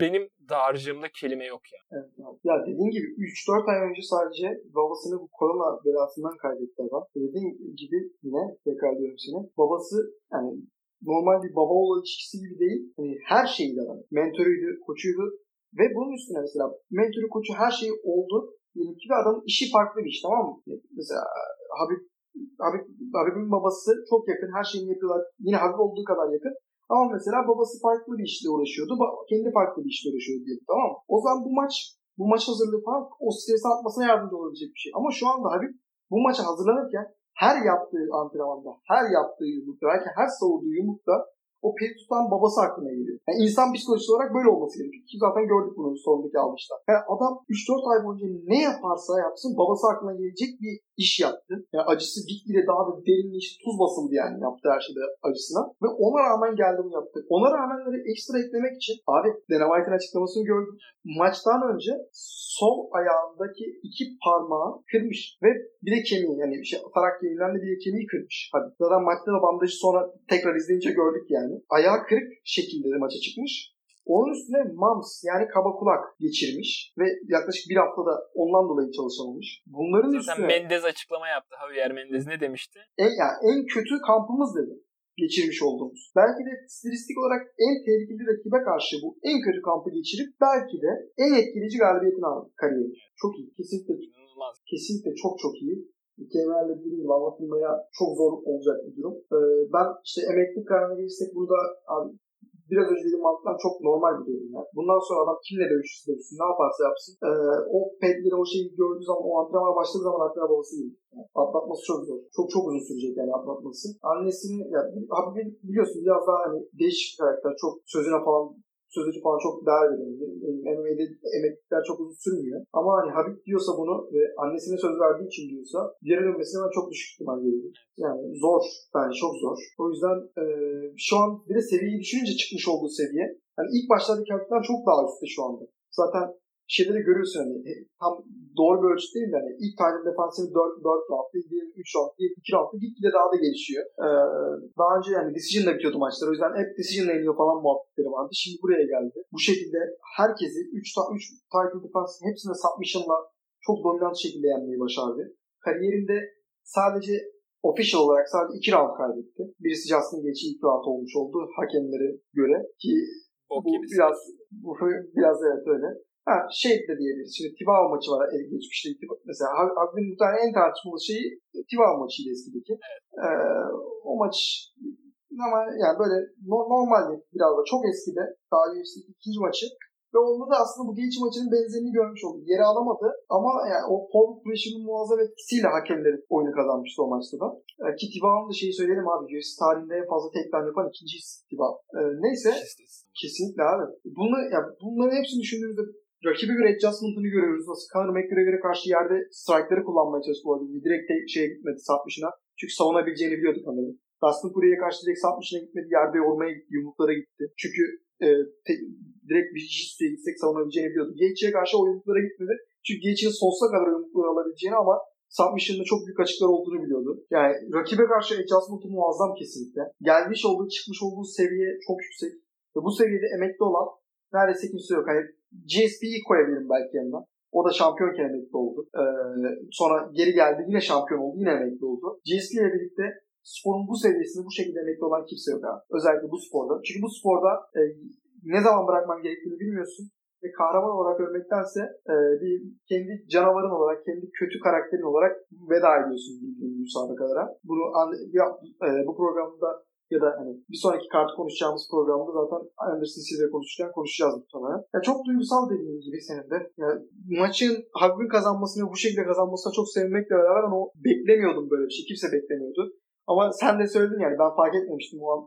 benim dağarcığımda kelime yok ya. Evet, abi. Ya dediğin gibi 3-4 ay önce sadece babasını bu korona belasından kaybetti adam. Dediğin gibi yine tekrar diyorum seni. Babası yani normal bir baba oğul ilişkisi gibi değil. Hani her şeydi adam. Mentörüydü, koçuydu. Ve bunun üstüne mesela mentörü, koçu her şey oldu. Diyelim ki bir adamın işi farklı bir iş tamam mı? Mesela Habib, Habib, Habib'in babası çok yakın. Her şeyini yapıyorlar. Yine Habib olduğu kadar yakın. Ama mesela babası farklı bir işle uğraşıyordu. Kendi farklı bir işle uğraşıyordu diyelim tamam mı? O zaman bu maç bu maç hazırlığı falan o stresi atmasına yardımcı olabilecek bir şey. Ama şu anda Habib bu maça hazırlanırken her yaptığı antrenmanda, her yaptığı yumrukta, belki her savurduğu yumrukta o peri tutan babası aklına geliyor. Yani insan psikolojisi olarak böyle olması gerekiyor. Ki zaten gördük bunu sonundaki alışta. Yani adam 3-4 ay boyunca ne yaparsa yapsın babası aklına gelecek bir iş yaptı. Yani acısı gitgide daha da derinleşti, tuz basıldı yani yaptığı her şeyde acısına. Ve ona rağmen geldi bunu yaptı. Ona rağmenleri ekstra eklemek için abi Dana White'in açıklamasını gördüm. Maçtan önce sol ayağındaki iki parmağı kırmış ve bir de kemiği yani şey, tarak kemiğinden de bir de kemiği kırmış. Hadi. Zaten maçta da bandajı sonra tekrar izleyince gördük yani. Ayağı kırık şekilde de maça çıkmış. Onun üstüne mams yani kaba kulak geçirmiş ve yaklaşık bir haftada ondan dolayı çalışamamış. Bunların Zaten üstüne Mendez açıklama yaptı. Javier Mendez ne demişti? en, yani en kötü kampımız dedi geçirmiş olduğumuz. Belki de stilistik olarak en tehlikeli rakibe karşı bu en kötü kampı geçirip belki de en etkileyici galibiyetini aldı kariyeri. Çok iyi. Kesinlikle İnanılmaz. kesinlikle çok çok iyi. kelimelerle dediğim gibi anlatılmaya çok zor olacak bir durum. Ee, ben işte emeklilik kararına gelirsek burada abi biraz önce dediğim mantıktan çok normal bir durum. Yani. Bundan sonra adam kimle dövüşürse dövüşsün, ne yaparsa yapsın. Ee, o pedleri, o şeyi gördüğü zaman, o antrenmana başladığı zaman aklına babası gibi. Yani atlatması çok zor. Çok çok uzun sürecek yani atlatması. Annesini, yani, abi biliyorsun biraz daha hani değişik karakter. Çok sözüne falan sözü falan çok değer veriyor. MMA'de emeklilikler çok uzun sürmüyor. Ama hani Habib diyorsa bunu ve annesine söz verdiği için diyorsa geri dönmesine ben çok düşük ihtimal görüyorum. Yani zor. Bence çok zor. O yüzden e, şu an bir de seviyeyi düşününce çıkmış olduğu seviye. Hani ilk başlardaki Habib'den çok daha üstte şu anda. Zaten şeyleri görüyorsun hani tam doğru bir ölçüt değil de hani ilk title defansını 4, 4 roundda, diğeri 3 round, diğeri 2 roundda gitgide daha da gelişiyor. Ee, daha önce yani decision'da bitiyordu maçlar. O yüzden hep decision'la iniyor falan muhabbetleri vardı. Şimdi buraya geldi. Bu şekilde herkesi 3, 3 title defense hepsine submission'la çok dominant şekilde yenmeyi başardı. Kariyerinde sadece official olarak sadece 2 round kaybetti. Birisi Justin Gaethje ilk round olmuş oldu hakemlere göre ki bu biraz bu biraz evet öyle. Ha, şey de diyebiliriz. Şimdi Tivao maçı var geçmişte. Mesela Haglin'in muhtemelen en tartışmalı şeyi Tivao maçıydı eskideki. Evet. Ee, o maç ama yani böyle normal biraz da çok eskide daha UFC'deki ikinci maçı ve onda da aslında bu Gaethje maçının benzerini görmüş olduk. Yeri alamadı ama yani o forward pressure'ın muazzam etkisiyle hakemleri oyunu kazanmıştı o maçta da. E, ki Tibao'nun da şeyi söyleyelim abi. UFC tarihinde en fazla tekrar yapan ikinci Tibao. E, neyse. Kesinlikle abi. Bunu, yani bunların hepsini düşündüğümüzde rakibe göre adjustment'ını görüyoruz. Nasıl Conor McGregor'a karşı yerde strike'ları kullanmaya çalıştı bu arada. Direkt de şeye gitmedi satmışına. Çünkü savunabileceğini biliyordu Conor'ın. Dustin Poirier'e karşı direkt satmışına gitmedi. Yerde yormaya gitti. Yumruklara gitti. Çünkü e, te, direkt bir jiu gitsek savunabileceğini biliyordu. Gaethje'ye karşı o yumruklara gitmedi. Çünkü Gaethje'nin sonsuza kadar yumrukları alabileceğini ama submission'da çok büyük açıklar olduğunu biliyordu. Yani rakibe karşı adjustment'ı muazzam kesinlikle. Gelmiş olduğu, çıkmış olduğu seviye çok yüksek. Ve bu seviyede emekli olan neredeyse kimse yok. Hani GSP'yi koyabilirim belki yanına. O da şampiyonken emekli oldu. Ee, sonra geri geldi yine şampiyon oldu. Yine emekli oldu. GSP ile birlikte sporun bu seviyesinde bu şekilde emekli olan kimse yok abi. Özellikle bu sporda. Çünkü bu sporda e, ne zaman bırakman gerektiğini bilmiyorsun ve kahraman olarak ölmektense e, bir kendi canavarın olarak, kendi kötü karakterin olarak veda ediyorsun bildiğin müsabakalara. Bunu e, bu programda ya da hani bir sonraki kartı konuşacağımız programda zaten Anderson Silva konuşurken konuşacağız muhtemelen. Ya çok duygusal dediğim gibi senin de. Ya maçın Hag'ın kazanmasını bu şekilde kazanmasına çok sevinmekle beraber ama beklemiyordum böyle bir şey. Kimse beklemiyordu. Ama sen de söyledin yani ben fark etmemiştim o an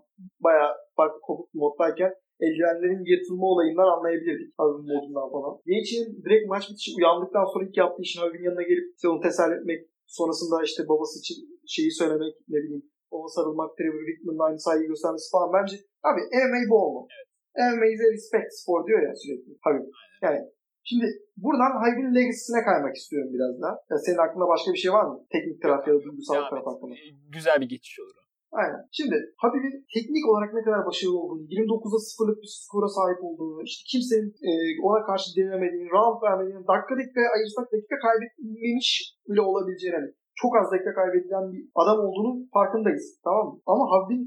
bayağı farklı kopuk moddayken eldivenlerin yırtılma olayından anlayabilirdik Hag'ın modundan falan. Genç'in direkt maç bitişi uyandıktan sonra ilk yaptığı işin Hag'ın yanına gelip onu teselli etmek sonrasında işte babası için şeyi söylemek ne bileyim ona sarılmak, Trevor Whitman'ın aynı saygı göstermesi falan. Bence abi MMA bu olma. Evet. MMA is a respect spor diyor ya sürekli. Tabii. Yani Şimdi buradan Hayvin Legacy'sine kaymak istiyorum biraz daha. Ya senin aklında başka bir şey var mı? Teknik taraf ya da duygusal taraf hakkında. E, güzel bir geçiş olur. Aynen. Şimdi Habib'in teknik olarak ne kadar başarılı olduğunu, 29'a 0'lık bir skora sahip olduğunu, işte kimsenin e, ona karşı denemediğini, round vermediğini, dakika dakika ayırsak dakika kaybetmemiş bile olabileceğini, hani çok az dakika kaybedilen bir adam olduğunu farkındayız. Tamam mı? Ama Habib'in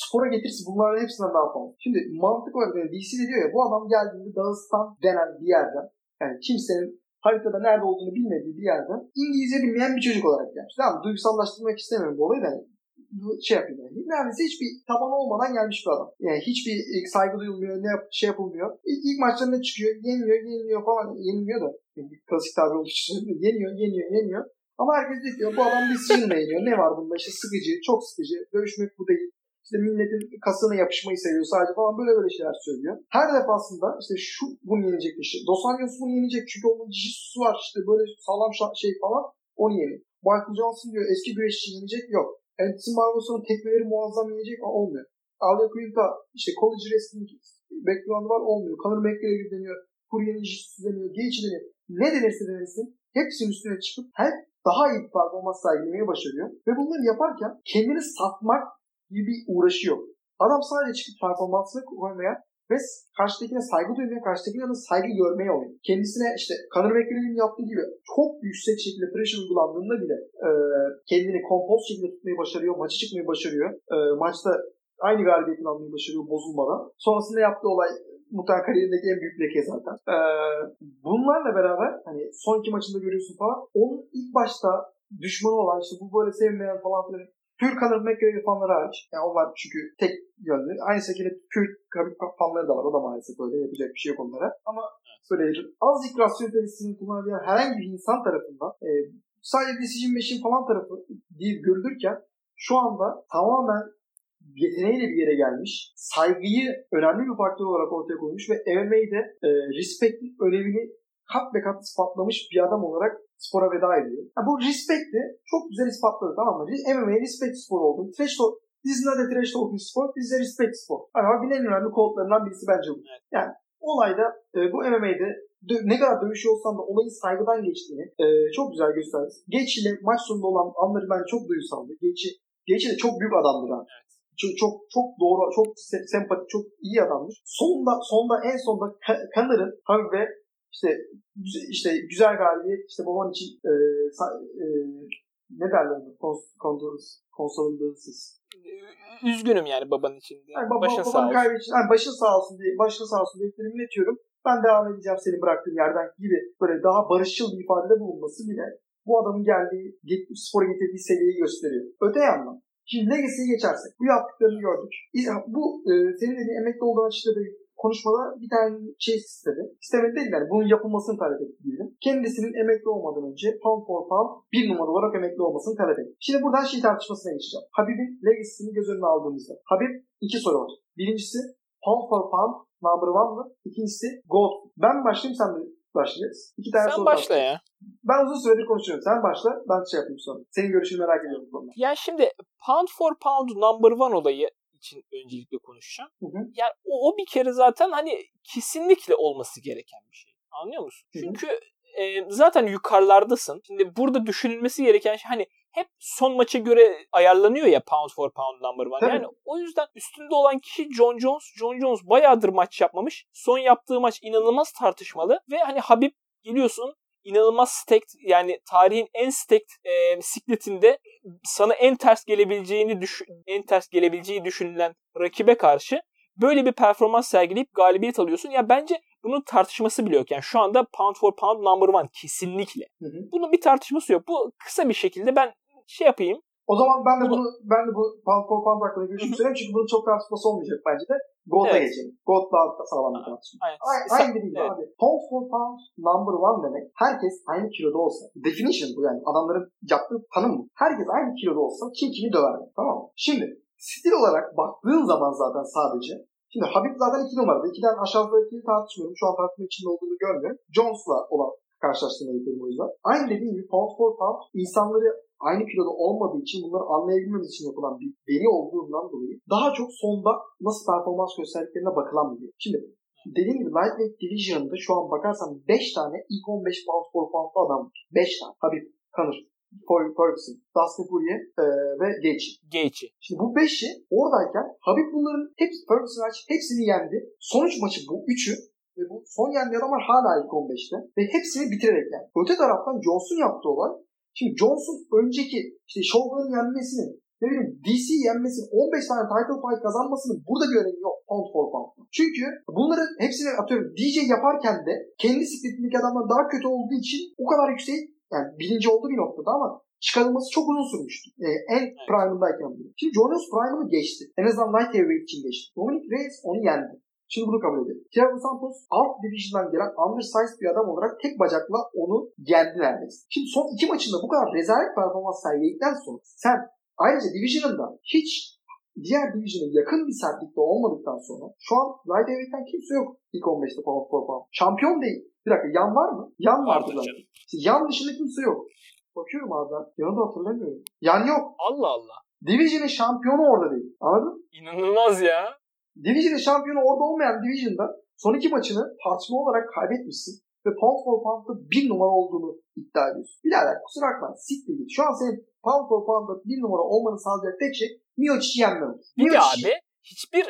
spora getirisi bunların hepsinden daha fazla. Şimdi mantık olarak yani DC de diyor ya bu adam geldiğinde Dağıstan denen bir yerden yani kimsenin haritada nerede olduğunu bilmediği bir yerden İngilizce bilmeyen bir çocuk olarak gelmiş. Tamam duygusallaştırmak istemiyorum bu olayı da şey yapayım yani. Neredeyse hiçbir taban olmadan gelmiş bir adam. Yani hiçbir saygı duyulmuyor, ne yap, şey yapılmıyor. İlk, ilk maçlarında çıkıyor, yeniliyor, yeniliyor falan. Yeniliyor da. Klasik tabir olduğu için yeniyor, yeniyor, yeniyor. Ama herkes diyor bu adam decision'la yeniyor. Ne var bunda işte sıkıcı, çok sıkıcı. Dövüşmek bu değil. İşte milletin kasına yapışmayı seviyor sadece falan böyle böyle şeyler söylüyor. Her defasında işte şu bunu yenecek işte. Dos Anjos bunu yenecek çünkü onun jitsusu var işte böyle sağlam şey falan onu yeniyor. Michael Johnson diyor eski güreşçi yenecek yok. Anderson Barbossa'nın tekmeleri muazzam yenecek olmuyor. Alia Quinta işte college wrestling background var olmuyor. Conor McGregor deniyor. Poirier'in jitsusu deniyor. Gaethje deniyor. Ne denirse denirsin hepsinin üstüne çıkıp hep daha iyi bir performans sergilemeyi başarıyor. Ve bunları yaparken kendini satmak gibi bir uğraşı yok. Adam sadece çıkıp performansını koymaya ve karşıdakine saygı duymaya, karşıdakine de saygı görmeye oynuyor. Kendisine işte Conor McGregor'ın yaptığı gibi çok yüksek şekilde pressure uygulandığında bile e, kendini kompoz şekilde tutmayı başarıyor, maçı çıkmayı başarıyor. E, maçta aynı galibiyetini almayı başarıyor bozulmadan. Sonrasında yaptığı olay muhtemelen kariyerindeki en büyük leke zaten. Ee, bunlarla beraber hani son iki maçında görüyorsun falan onun ilk başta düşmanı olan işte bu böyle sevmeyen falan filan pür Conor McGregor fanları hariç. Yani onlar çünkü tek yönlü. Aynı şekilde Khabib fanları da var. O da maalesef böyle yapacak bir şey yok onlara. Ama böyle azıcık rasyonelistini kullanabilen herhangi bir insan tarafından e, sadece decision machine falan tarafı değil görülürken şu anda tamamen yeteneğiyle bir yere gelmiş, saygıyı önemli bir faktör olarak ortaya koymuş ve MMA'de e, respect'in önemini kat ve kat ispatlamış bir adam olarak spora veda ediyor. Yani bu respect'i çok güzel ispatladı tamam mı? MMA respect spor oldu. Trash talk, dizinin adı trash talking spor, dizide respect spor. Yani Habib'in en önemli kodlarından birisi bence bu. Yani olayda e, bu MMA'de ne kadar dövüşüyor olsam da olayın saygıdan geçtiğini e, çok güzel gösterdi. Geç ile maç sonunda olan anları ben çok duygusaldı. Geçi, Geçi de çok büyük adamdır ha. Evet. Çok, çok çok doğru, çok sempatik, çok iyi adamdır. Sonunda sonunda en sonunda Connor'ın Habib'e işte işte güzel galibiyet işte baban için e, e, ne derler onu? Konsolidasız. Üzgünüm yani baban için. Yani baba, başın sağ olsun. Kaybedecek, yani başın sağ olsun diye, başın sağ olsun diye iletiyorum. Ben devam edeceğim senin bıraktığın yerden gibi böyle daha barışçıl bir ifadede bulunması bile bu adamın geldiği, spora getirdiği seviyeyi gösteriyor. Öte yandan Şimdi Legacy'ye geçersek. Bu yaptıklarını gördük. Bu e, senin dediğin emekli olduğun açıkladığı konuşmada bir tane şey istedi. İstemedi değil yani bunun yapılmasını talep etti diyelim. Kendisinin emekli olmadan önce pound for pound bir numara olarak emekli olmasını talep etti. Şimdi buradan şey tartışmasına geçeceğim. Habib'in legacy'sini göz önüne aldığımızda. Habib iki soru var. Birincisi pound for pound number one mı? İkincisi gold. Ben başlayayım sen de başlayacağız. İki tane sen soru başla ya. Ben uzun süredir konuşuyorum. Sen başla. Ben şey yapayım sonra. Senin görüşünü merak ediyorum bu konuda. Ya şimdi pound for pound number one olayı için öncelikle konuşacağım. Hı hı. Yani o, o bir kere zaten hani kesinlikle olması gereken bir şey. Anlıyor musun? Hı hı. Çünkü e, zaten yukarılardasın. Şimdi burada düşünülmesi gereken şey hani hep son maça göre ayarlanıyor ya pound for pound number one. Tabii. Yani o yüzden üstünde olan kişi John Jones. John Jones bayağıdır maç yapmamış. Son yaptığı maç inanılmaz tartışmalı ve hani Habib geliyorsun inanılmaz stacked yani tarihin en stacked e, sikletinde sana en ters gelebileceğini düşün, en ters gelebileceği düşünülen rakibe karşı böyle bir performans sergileyip galibiyet alıyorsun. Ya bence bunun tartışması bile yok. Yani şu anda pound for pound number one kesinlikle. Hı hı. Bunun bir tartışması yok. Bu kısa bir şekilde ben şey yapayım. O zaman ben de bunu, ben de bu pound for pound hakkında görüşümü söyleyeyim çünkü bunun çok tartışması olmayacak bence de. Gold'a evet. geçelim. Gold daha sağlam bir tartışma. Aynen. Aynı değil evet. abi. Pound for pound number one demek herkes aynı kiloda olsa. Definition bu yani. Adamların yaptığı tanım bu. Herkes aynı kiloda olsa kim kimi döver. Tamam mı? Şimdi stil olarak baktığın zaman zaten sadece Şimdi Habib zaten iki numarada. İkiden aşağıdaki tartışmıyorum. Şu an tartışma içinde olduğunu görmüyorum. Jones'la olan karşılaştırma yapıyorum o yüzden. Aynı dediğim gibi pound for pound insanları aynı kiloda olmadığı için bunları anlayabilmemiz için yapılan bir veri olduğundan dolayı daha çok sonda nasıl performans gösterdiklerine bakılan bir veri. Şimdi dediğim gibi Lightweight Division'da şu an bakarsan 5 tane ilk 15 pound for pound'da adam var. 5 tane. Habib, Conor, Ferguson, Dustin Poirier e, ve Gaethje. Gaethje. Şimdi bu beşi oradayken Habib bunların hepsi Ferguson hepsini yendi. Sonuç maçı bu üçü ve bu son yendiği adamlar hala ilk 15'te ve hepsini bitirerek yani. Öte taraftan Johnson yaptığı olay Şimdi Johnson önceki işte Shogun'un yenmesinin ne bileyim DC yenmesinin 15 tane title fight kazanmasının burada bir önemi yok pound for pound. Çünkü bunların hepsini atıyorum DJ yaparken de kendi sikletindeki adamlar daha kötü olduğu için o kadar yüksek yani birinci oldu bir noktada ama çıkarılması çok uzun sürmüştü. Ee, en prime'ındayken. Şimdi Jonas prime'ını geçti. En azından light heavyweight için geçti. Dominic Reyes onu yendi. Şimdi bunu kabul edelim. Thiago Santos alt division'dan gelen undersized bir adam olarak tek bacakla onu yendi neredeyse. Şimdi son iki maçında bu kadar rezalet performans sergiledikten sonra sen ayrıca division'ında hiç diğer division'a yakın bir sertlikte olmadıktan sonra şu an light heavyweight'ten kimse yok ilk 15'te pound for pound. Şampiyon değil. Bir dakika yan var mı? Yan vardı zaten. İşte yan dışında kimse yok. Bakıyorum abi ben. Yanı da hatırlamıyorum. Yan yok. Allah Allah. Division'ın şampiyonu orada değil. Anladın? İnanılmaz ya. Division'ın şampiyonu orada olmayan Division'da son iki maçını tartışma olarak kaybetmişsin. Ve pound for pound'da bir numara olduğunu iddia ediyorsun. Birader kusura bakma siktir git. Şu an senin pound for pound'da bir numara olmanı sağlayacak tek şey Miocic'i. Bir de abi hiçbir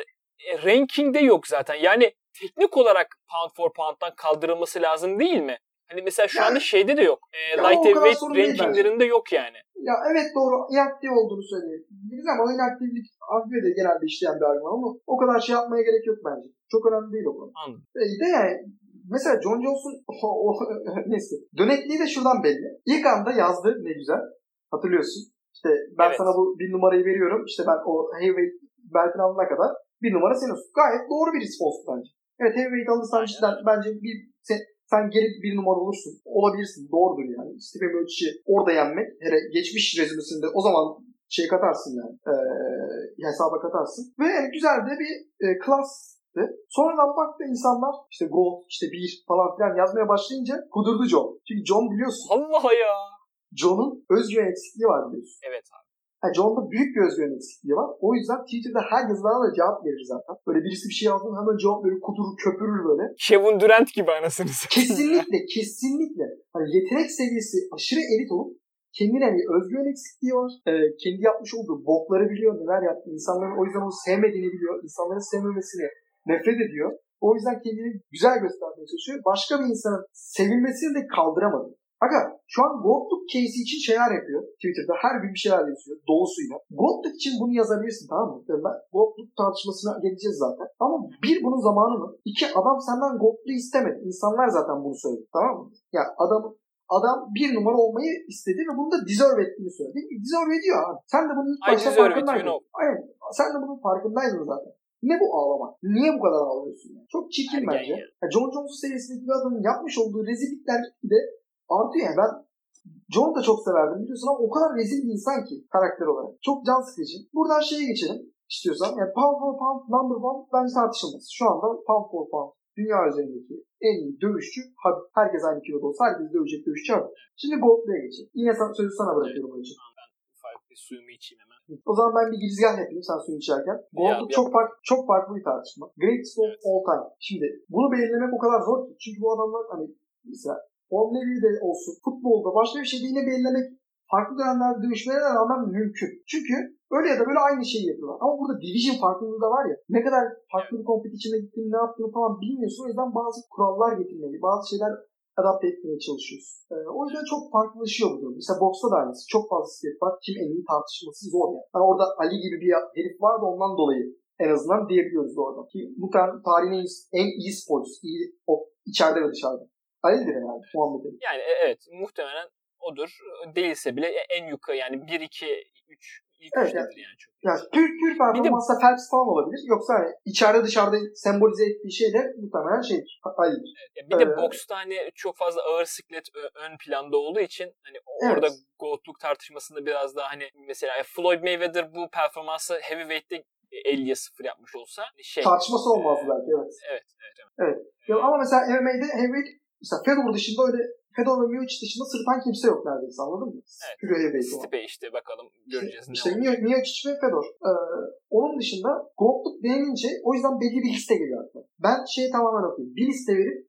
e, rankingde yok zaten. Yani teknik olarak pound for pound'dan kaldırılması lazım değil mi? Hani mesela şu yani, anda şeyde de yok. E, light heavyweight rankinglerinde yok yani. Ya evet doğru inaktif olduğunu söyleyebiliriz ama inaktiflik Afife de genelde işleyen bir argüman ama o kadar şey yapmaya gerek yok bence. Çok önemli değil o konu. Anladım. E, de yani mesela John Jones'un o, o, neyse dönekliği de şuradan belli. İlk anda yazdı ne güzel. Hatırlıyorsun. İşte ben Evet. sana bu bir numarayı veriyorum. İşte ben o heavyweight beltini alana kadar bir numara senin olsun. Gayet doğru bir response bence. Evet heavyweight alırsan cidden bence bir sen, sen geri bir numara olursun. Olabilirsin. Doğrudur yani. Stephen Miocic'i orada yenmek hele geçmiş rezümesinde o zaman şey katarsın yani. Ee, hesaba katarsın. Ve yani güzel de bir e, klastı. Sonradan baktı insanlar işte gold, işte bir falan filan yazmaya başlayınca kudurdu John. Çünkü John biliyorsun. Allah ya. John'un özgüven eksikliği var biliyorsun. Evet abi. Yani John'da büyük bir özgüven eksikliği var. O yüzden Twitter'da her yazılara da cevap verir zaten. Böyle birisi bir şey yazdı mı hemen cevap verir, kudurur, köpürür böyle. Kevin Durant gibi anasını. Kesinlikle, kesinlikle. Hani yetenek seviyesi aşırı elit olup kendine bir özgüven eksikliği var. Ee, kendi yapmış olduğu bokları biliyor, neler yaptı. İnsanların o yüzden onu sevmediğini biliyor. İnsanların sevmemesini nefret ediyor. O yüzden kendini güzel göstermeye çalışıyor. Başka bir insanın sevilmesini de kaldıramadı. Aga şu an Goldluk case için şeyler yapıyor Twitter'da. Her gün bir şeyler yazıyor dolusuyla. Goldluk için bunu yazabilirsin tamam mı? Yani Ben Goldluk tartışmasına geleceğiz zaten. Ama bir bunun zamanı mı? İki adam senden Goldluk istemedi. İnsanlar zaten bunu söyledi tamam mı? Ya adam adam bir numara olmayı istedi ve bunu da deserve ettiğini söyledi. Deserve ediyor abi. Sen de bunun ilk başta farkındaydın. Aynen. Sen de bunun farkındaydın zaten. Ne bu ağlama? Niye bu kadar ağlıyorsun? Yani? Çok çirkin Ergen bence. ya. John Jones'un seviyesindeki bir adamın yapmış olduğu rezillikler de artıyor yani. Ben John'u da çok severdim biliyorsun ama o kadar rezil bir insan ki karakter olarak. Çok can sıkıcı. Buradan şeye geçelim istiyorsan. Yani pound for pound number one bence tartışılmaz. Şu anda pound for pound dünya üzerindeki en iyi dövüşçü Habib. Herkes aynı kiloda olsa herkes dövecek dövüşçü Habib. Şimdi Gold'la'ya geçelim. Yine sen- sözü sana bırakıyorum onun için. Ben ufak bir suyumu içeyim hemen. O zaman ben bir girizgah yapayım sen suyunu içerken. Yap. çok, farklı, çok farklı bir tartışma. Greatest of Evet. all time. Şimdi bunu belirlemek o kadar zor ki. Çünkü bu adamlar hani mesela Formula 1'de olsun, futbolda başka bir şeyde yine belirlemek farklı dönemlerde dövüşmelerine rağmen mümkün. Çünkü öyle ya da böyle aynı şeyi yapıyorlar. Ama burada division farklılığı da var ya. Ne kadar farklı bir competition'a gittiğini, ne yaptığını falan bilmiyorsun. O yüzden bazı kurallar getirmeyi, bazı şeyler adapte etmeye çalışıyorsun. Ee, o yüzden çok farklılaşıyor bu durum. Mesela boksta da aynısı. Çok fazla step var. Kim en iyi tartışması zor yani. Hani orada Ali gibi bir herif var da ondan dolayı en azından diyebiliyoruz orada. Ki tane tarihin en iyi sporcusu. İyi, o, içeride ve dışarıda. Ali'dir herhalde Muhammed Ali. Yani e- evet muhtemelen odur. Değilse bile en yukarı yani 1 2 3 ilk Evet, üçtedir yani çok. Yani Türk Türk performansla Phelps falan olabilir. Yoksa hani içeride dışarıda sembolize ettiği şey de muhtemelen şey Ali'dir. Ya bir de Ee, boksta hani çok fazla ağır siklet ön planda olduğu için hani Evet. orada goldluk tartışmasında biraz daha hani mesela Floyd Mayweather bu performansı heavyweight'te 50'ye 0 yapmış olsa şey Tartışması olmazdı belki evet. Evet, evet, evet. Ya ama mesela MMA'de heavyweight mesela Fedor dışında öyle Fedor ve Miocic dışında sırıtan kimse yok neredeyse anladın mı? Evet. Pure heavyweight. Stipe işte bakalım göreceğiz İşte ne olacak. Miocic ve Fedor. Ee, onun dışında Gold'luk denilince o yüzden belli bir liste geliyor aklıma. Ben şeyi tamamen okuyayım. Bir liste verip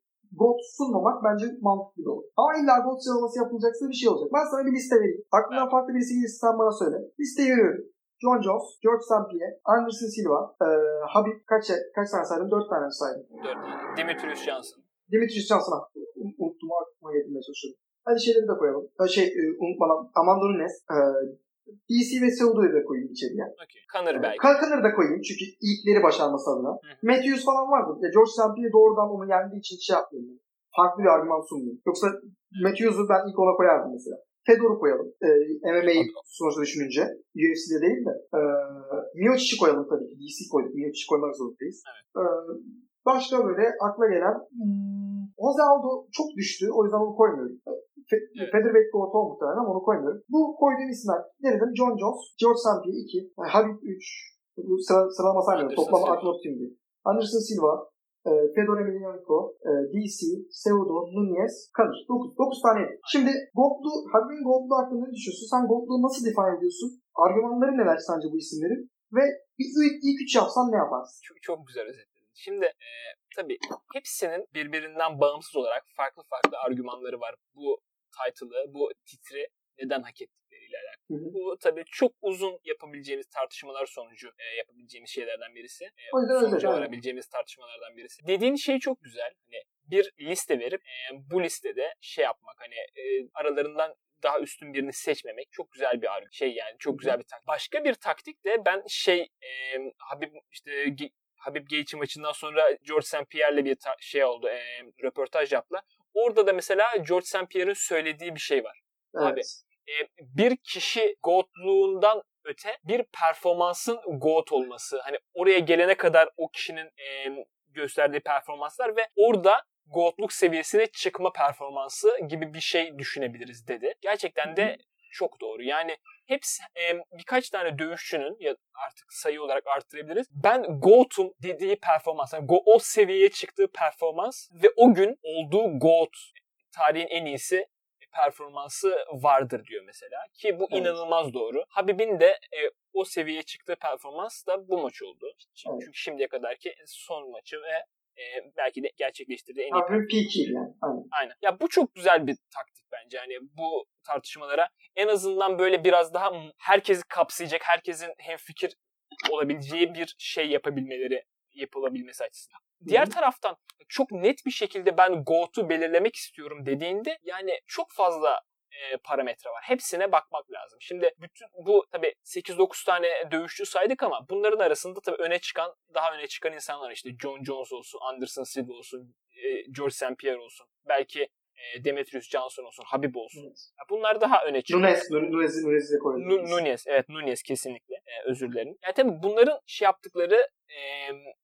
Gold sunmamak bence mantıklı bir olur. Ama illa Gold sıralaması yapılacaksa bir şey olacak. Ben sana bir liste vereyim. Aklından farklı birisi gelirse sen bana söyle. Listeyi veriyorum. John Jones, George St. Pierre, Anderson Silva, e, Habib kaç, kaç tane saydım? Dört tane saydım. Dört tane. Demetrius Johnson. Dimitrios Johnson'a un- unuttum aklıma getirmeye çalışıyorum. Hadi şeyleri de koyalım. Ha, Şey e, unutmadan Amanda Nunes, e, DC ve Seudo'yu da koyayım içeriye. Okay. Conor belki. Kalkanır'ı da koyayım çünkü ilkleri başarması adına. Hı. Matthews falan vardı. Ya George St. Pierre doğrudan onu yendiği için şey yapmıyorum. Farklı bir argüman sunmuyorum. Yoksa Matthews'u ben ilk ona koyardım mesela. Fedor'u koyalım. Ee, MMA'yi sonuçta düşününce. UFC'de değil de. Ee, Miocic'i koyalım tabii ki. DC koyduk. Miocic'i koymak zorundayız. Ee, başka böyle akla gelen hmm, Jose Aldo çok düştü. O yüzden onu koymuyorum. Evet. Featherweight Goat'a muhtemelen ama onu koymuyorum. Bu koyduğum isimler ne dedim? John Jones, George St. Pierre 2, yani Habib 3, bu sıra, sıralama saymıyorum. Toplam aklıma tutayım diye. Anderson Silva, e, Fedor Emelianenko, e, DC, Seudo, Nunez, Kanır. 9, 9 tane. Şimdi Goldlu, Habib'in Goldlu hakkında ne düşünüyorsun? Sen Goldlu'yu nasıl define ediyorsun? Argümanları neler sence bu isimlerin? Ve bir ilk, ilk üç yapsan ne yaparsın? Çok, çok güzel özetledin. Şimdi e, tabii hepsinin birbirinden bağımsız olarak farklı farklı argümanları var. Bu title'ı, bu titri neden hak ettikleriyle alakalı. Hı hı. Bu tabii çok uzun yapabileceğimiz tartışmalar sonucu e, yapabileceğimiz şeylerden birisi. E, yüzden sonuca öyle, varabileceğimiz tartışmalardan birisi. Dediğin şey çok güzel. Hani bir liste verip e, bu listede şey yapmak hani e, aralarından daha üstün birini seçmemek çok güzel bir argü. Şey yani çok güzel bir taktik. Başka bir taktik de ben şey e, Habib işte Habib Gaethje maçından sonra George St. Pierre'le bir şey oldu. E, röportaj yaptılar. Orada da mesela George St. Pierre'in söylediği bir şey var. Abi, Evet. e, bir kişi GOAT'luğundan öte bir performansın GOAT olması. Hani oraya gelene kadar o kişinin e, gösterdiği performanslar ve orada GOAT'luk seviyesine çıkma performansı gibi bir şey düşünebiliriz dedi. Gerçekten de çok doğru. Yani hepsi e, birkaç tane dövüşçünün ya artık sayı olarak arttırabiliriz. Ben GOAT'um dediği performans, yani go, o seviyeye çıktığı performans ve o gün olduğu GOAT tarihin en iyisi performansı vardır diyor mesela. Ki bu evet. inanılmaz doğru. Habib'in de e, o seviyeye çıktığı performans da bu maç oldu. Çünkü, evet. çünkü şimdiye kadarki son maçı ve e, belki de gerçekleştirdiği en iyi yani. Aynen. Aynen. Ya bu çok güzel bir taktik bence. Yani bu tartışmalara en azından böyle biraz daha herkesi kapsayacak, herkesin hem fikir olabileceği bir şey yapabilmeleri yapılabilmesi açısından. Diğer taraftan çok net bir şekilde ben GOAT'u belirlemek istiyorum dediğinde yani çok fazla e, parametre var. Hepsine bakmak lazım. Şimdi bütün bu tabi 8-9 tane dövüşçü saydık ama bunların arasında tabi öne çıkan daha öne çıkan insanlar işte John Jones olsun, Anderson Silva olsun, e, George St. Pierre olsun. Belki e, Demetrius Johnson olsun, Habib olsun. Evet. Bunlar daha öne çıkıyor. Nunez, Nunez'i Nunez de koyabiliriz. Nunez, evet Nunez kesinlikle. E, özür dilerim. Yani tabii bunların şey yaptıkları e,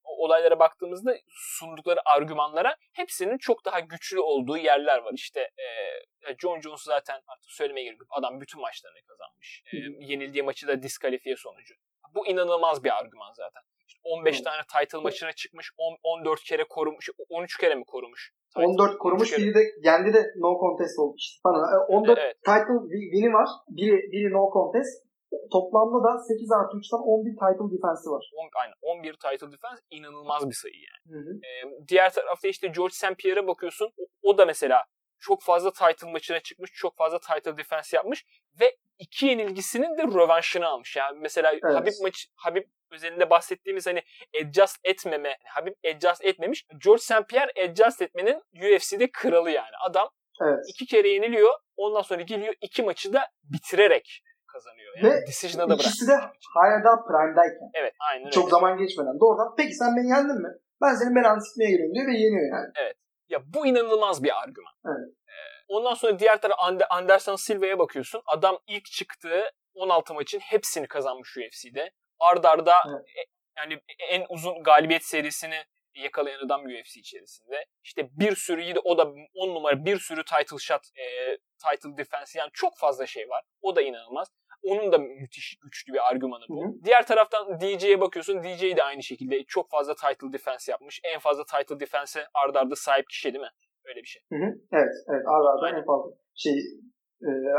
olaylara baktığımızda sundukları argümanlara hepsinin çok daha güçlü olduğu yerler var. İşte e, John Jones zaten artık söylemeye gerek yok. Adam bütün maçlarını kazanmış. E, yenildiği maçı da diskalifiye sonucu. Bu inanılmaz bir argüman zaten. İşte 15 Hı. tane title maçına çıkmış, 10, 14 kere korumuş, 13 kere mi korumuş? 14 korumuş, biri de kendi de no contest oldu işte. Bana 14 evet. title win'i var. Biri, biri no contest. Toplamda da 8 artı 3'ten 11 title defense'i var. 10, aynen 11 title defense inanılmaz bir sayı yani. Hı hı. Ee, diğer tarafta işte George St. Pierre'e bakıyorsun. O, o da mesela çok fazla title maçına çıkmış, çok fazla title defense yapmış ve iki yenilgisinin de rövanşını almış. Yani mesela evet. Habib maçı Habib özelinde bahsettiğimiz hani adjust etmeme, Habib adjust etmemiş. George St. Pierre adjust etmenin UFC'de kralı yani. Adam evet. iki kere yeniliyor. Ondan sonra geliyor iki maçı da bitirerek kazanıyor. Yani Ve decision'a da ikisi de hala daha prime'dayken. Evet aynen Çok öyle. zaman geçmeden. Doğrudan peki sen beni yendin mi? Ben senin belanı sikmeye geliyorum diyor ve yeniyor yani. Evet. Ya bu inanılmaz bir argüman. Evet. Ee, ondan sonra diğer taraf Anderson Silva'ya bakıyorsun. Adam ilk çıktığı 16 maçın hepsini kazanmış UFC'de. Ardarda arda evet. E, yani en uzun galibiyet serisini yakalayan adam UFC içerisinde. İşte bir sürü yine o da 10 numara bir sürü title shot, e, title defense yani çok fazla şey var. O da inanılmaz. Onun da müthiş güçlü bir argümanı bu. Hı-hı. Diğer taraftan DJ'ye bakıyorsun. DJ de aynı şekilde çok fazla title defense yapmış. En fazla title defense'e ardarda arda sahip kişi değil mi? Öyle bir şey. Hı-hı. Evet, evet. Arda arda en fazla şey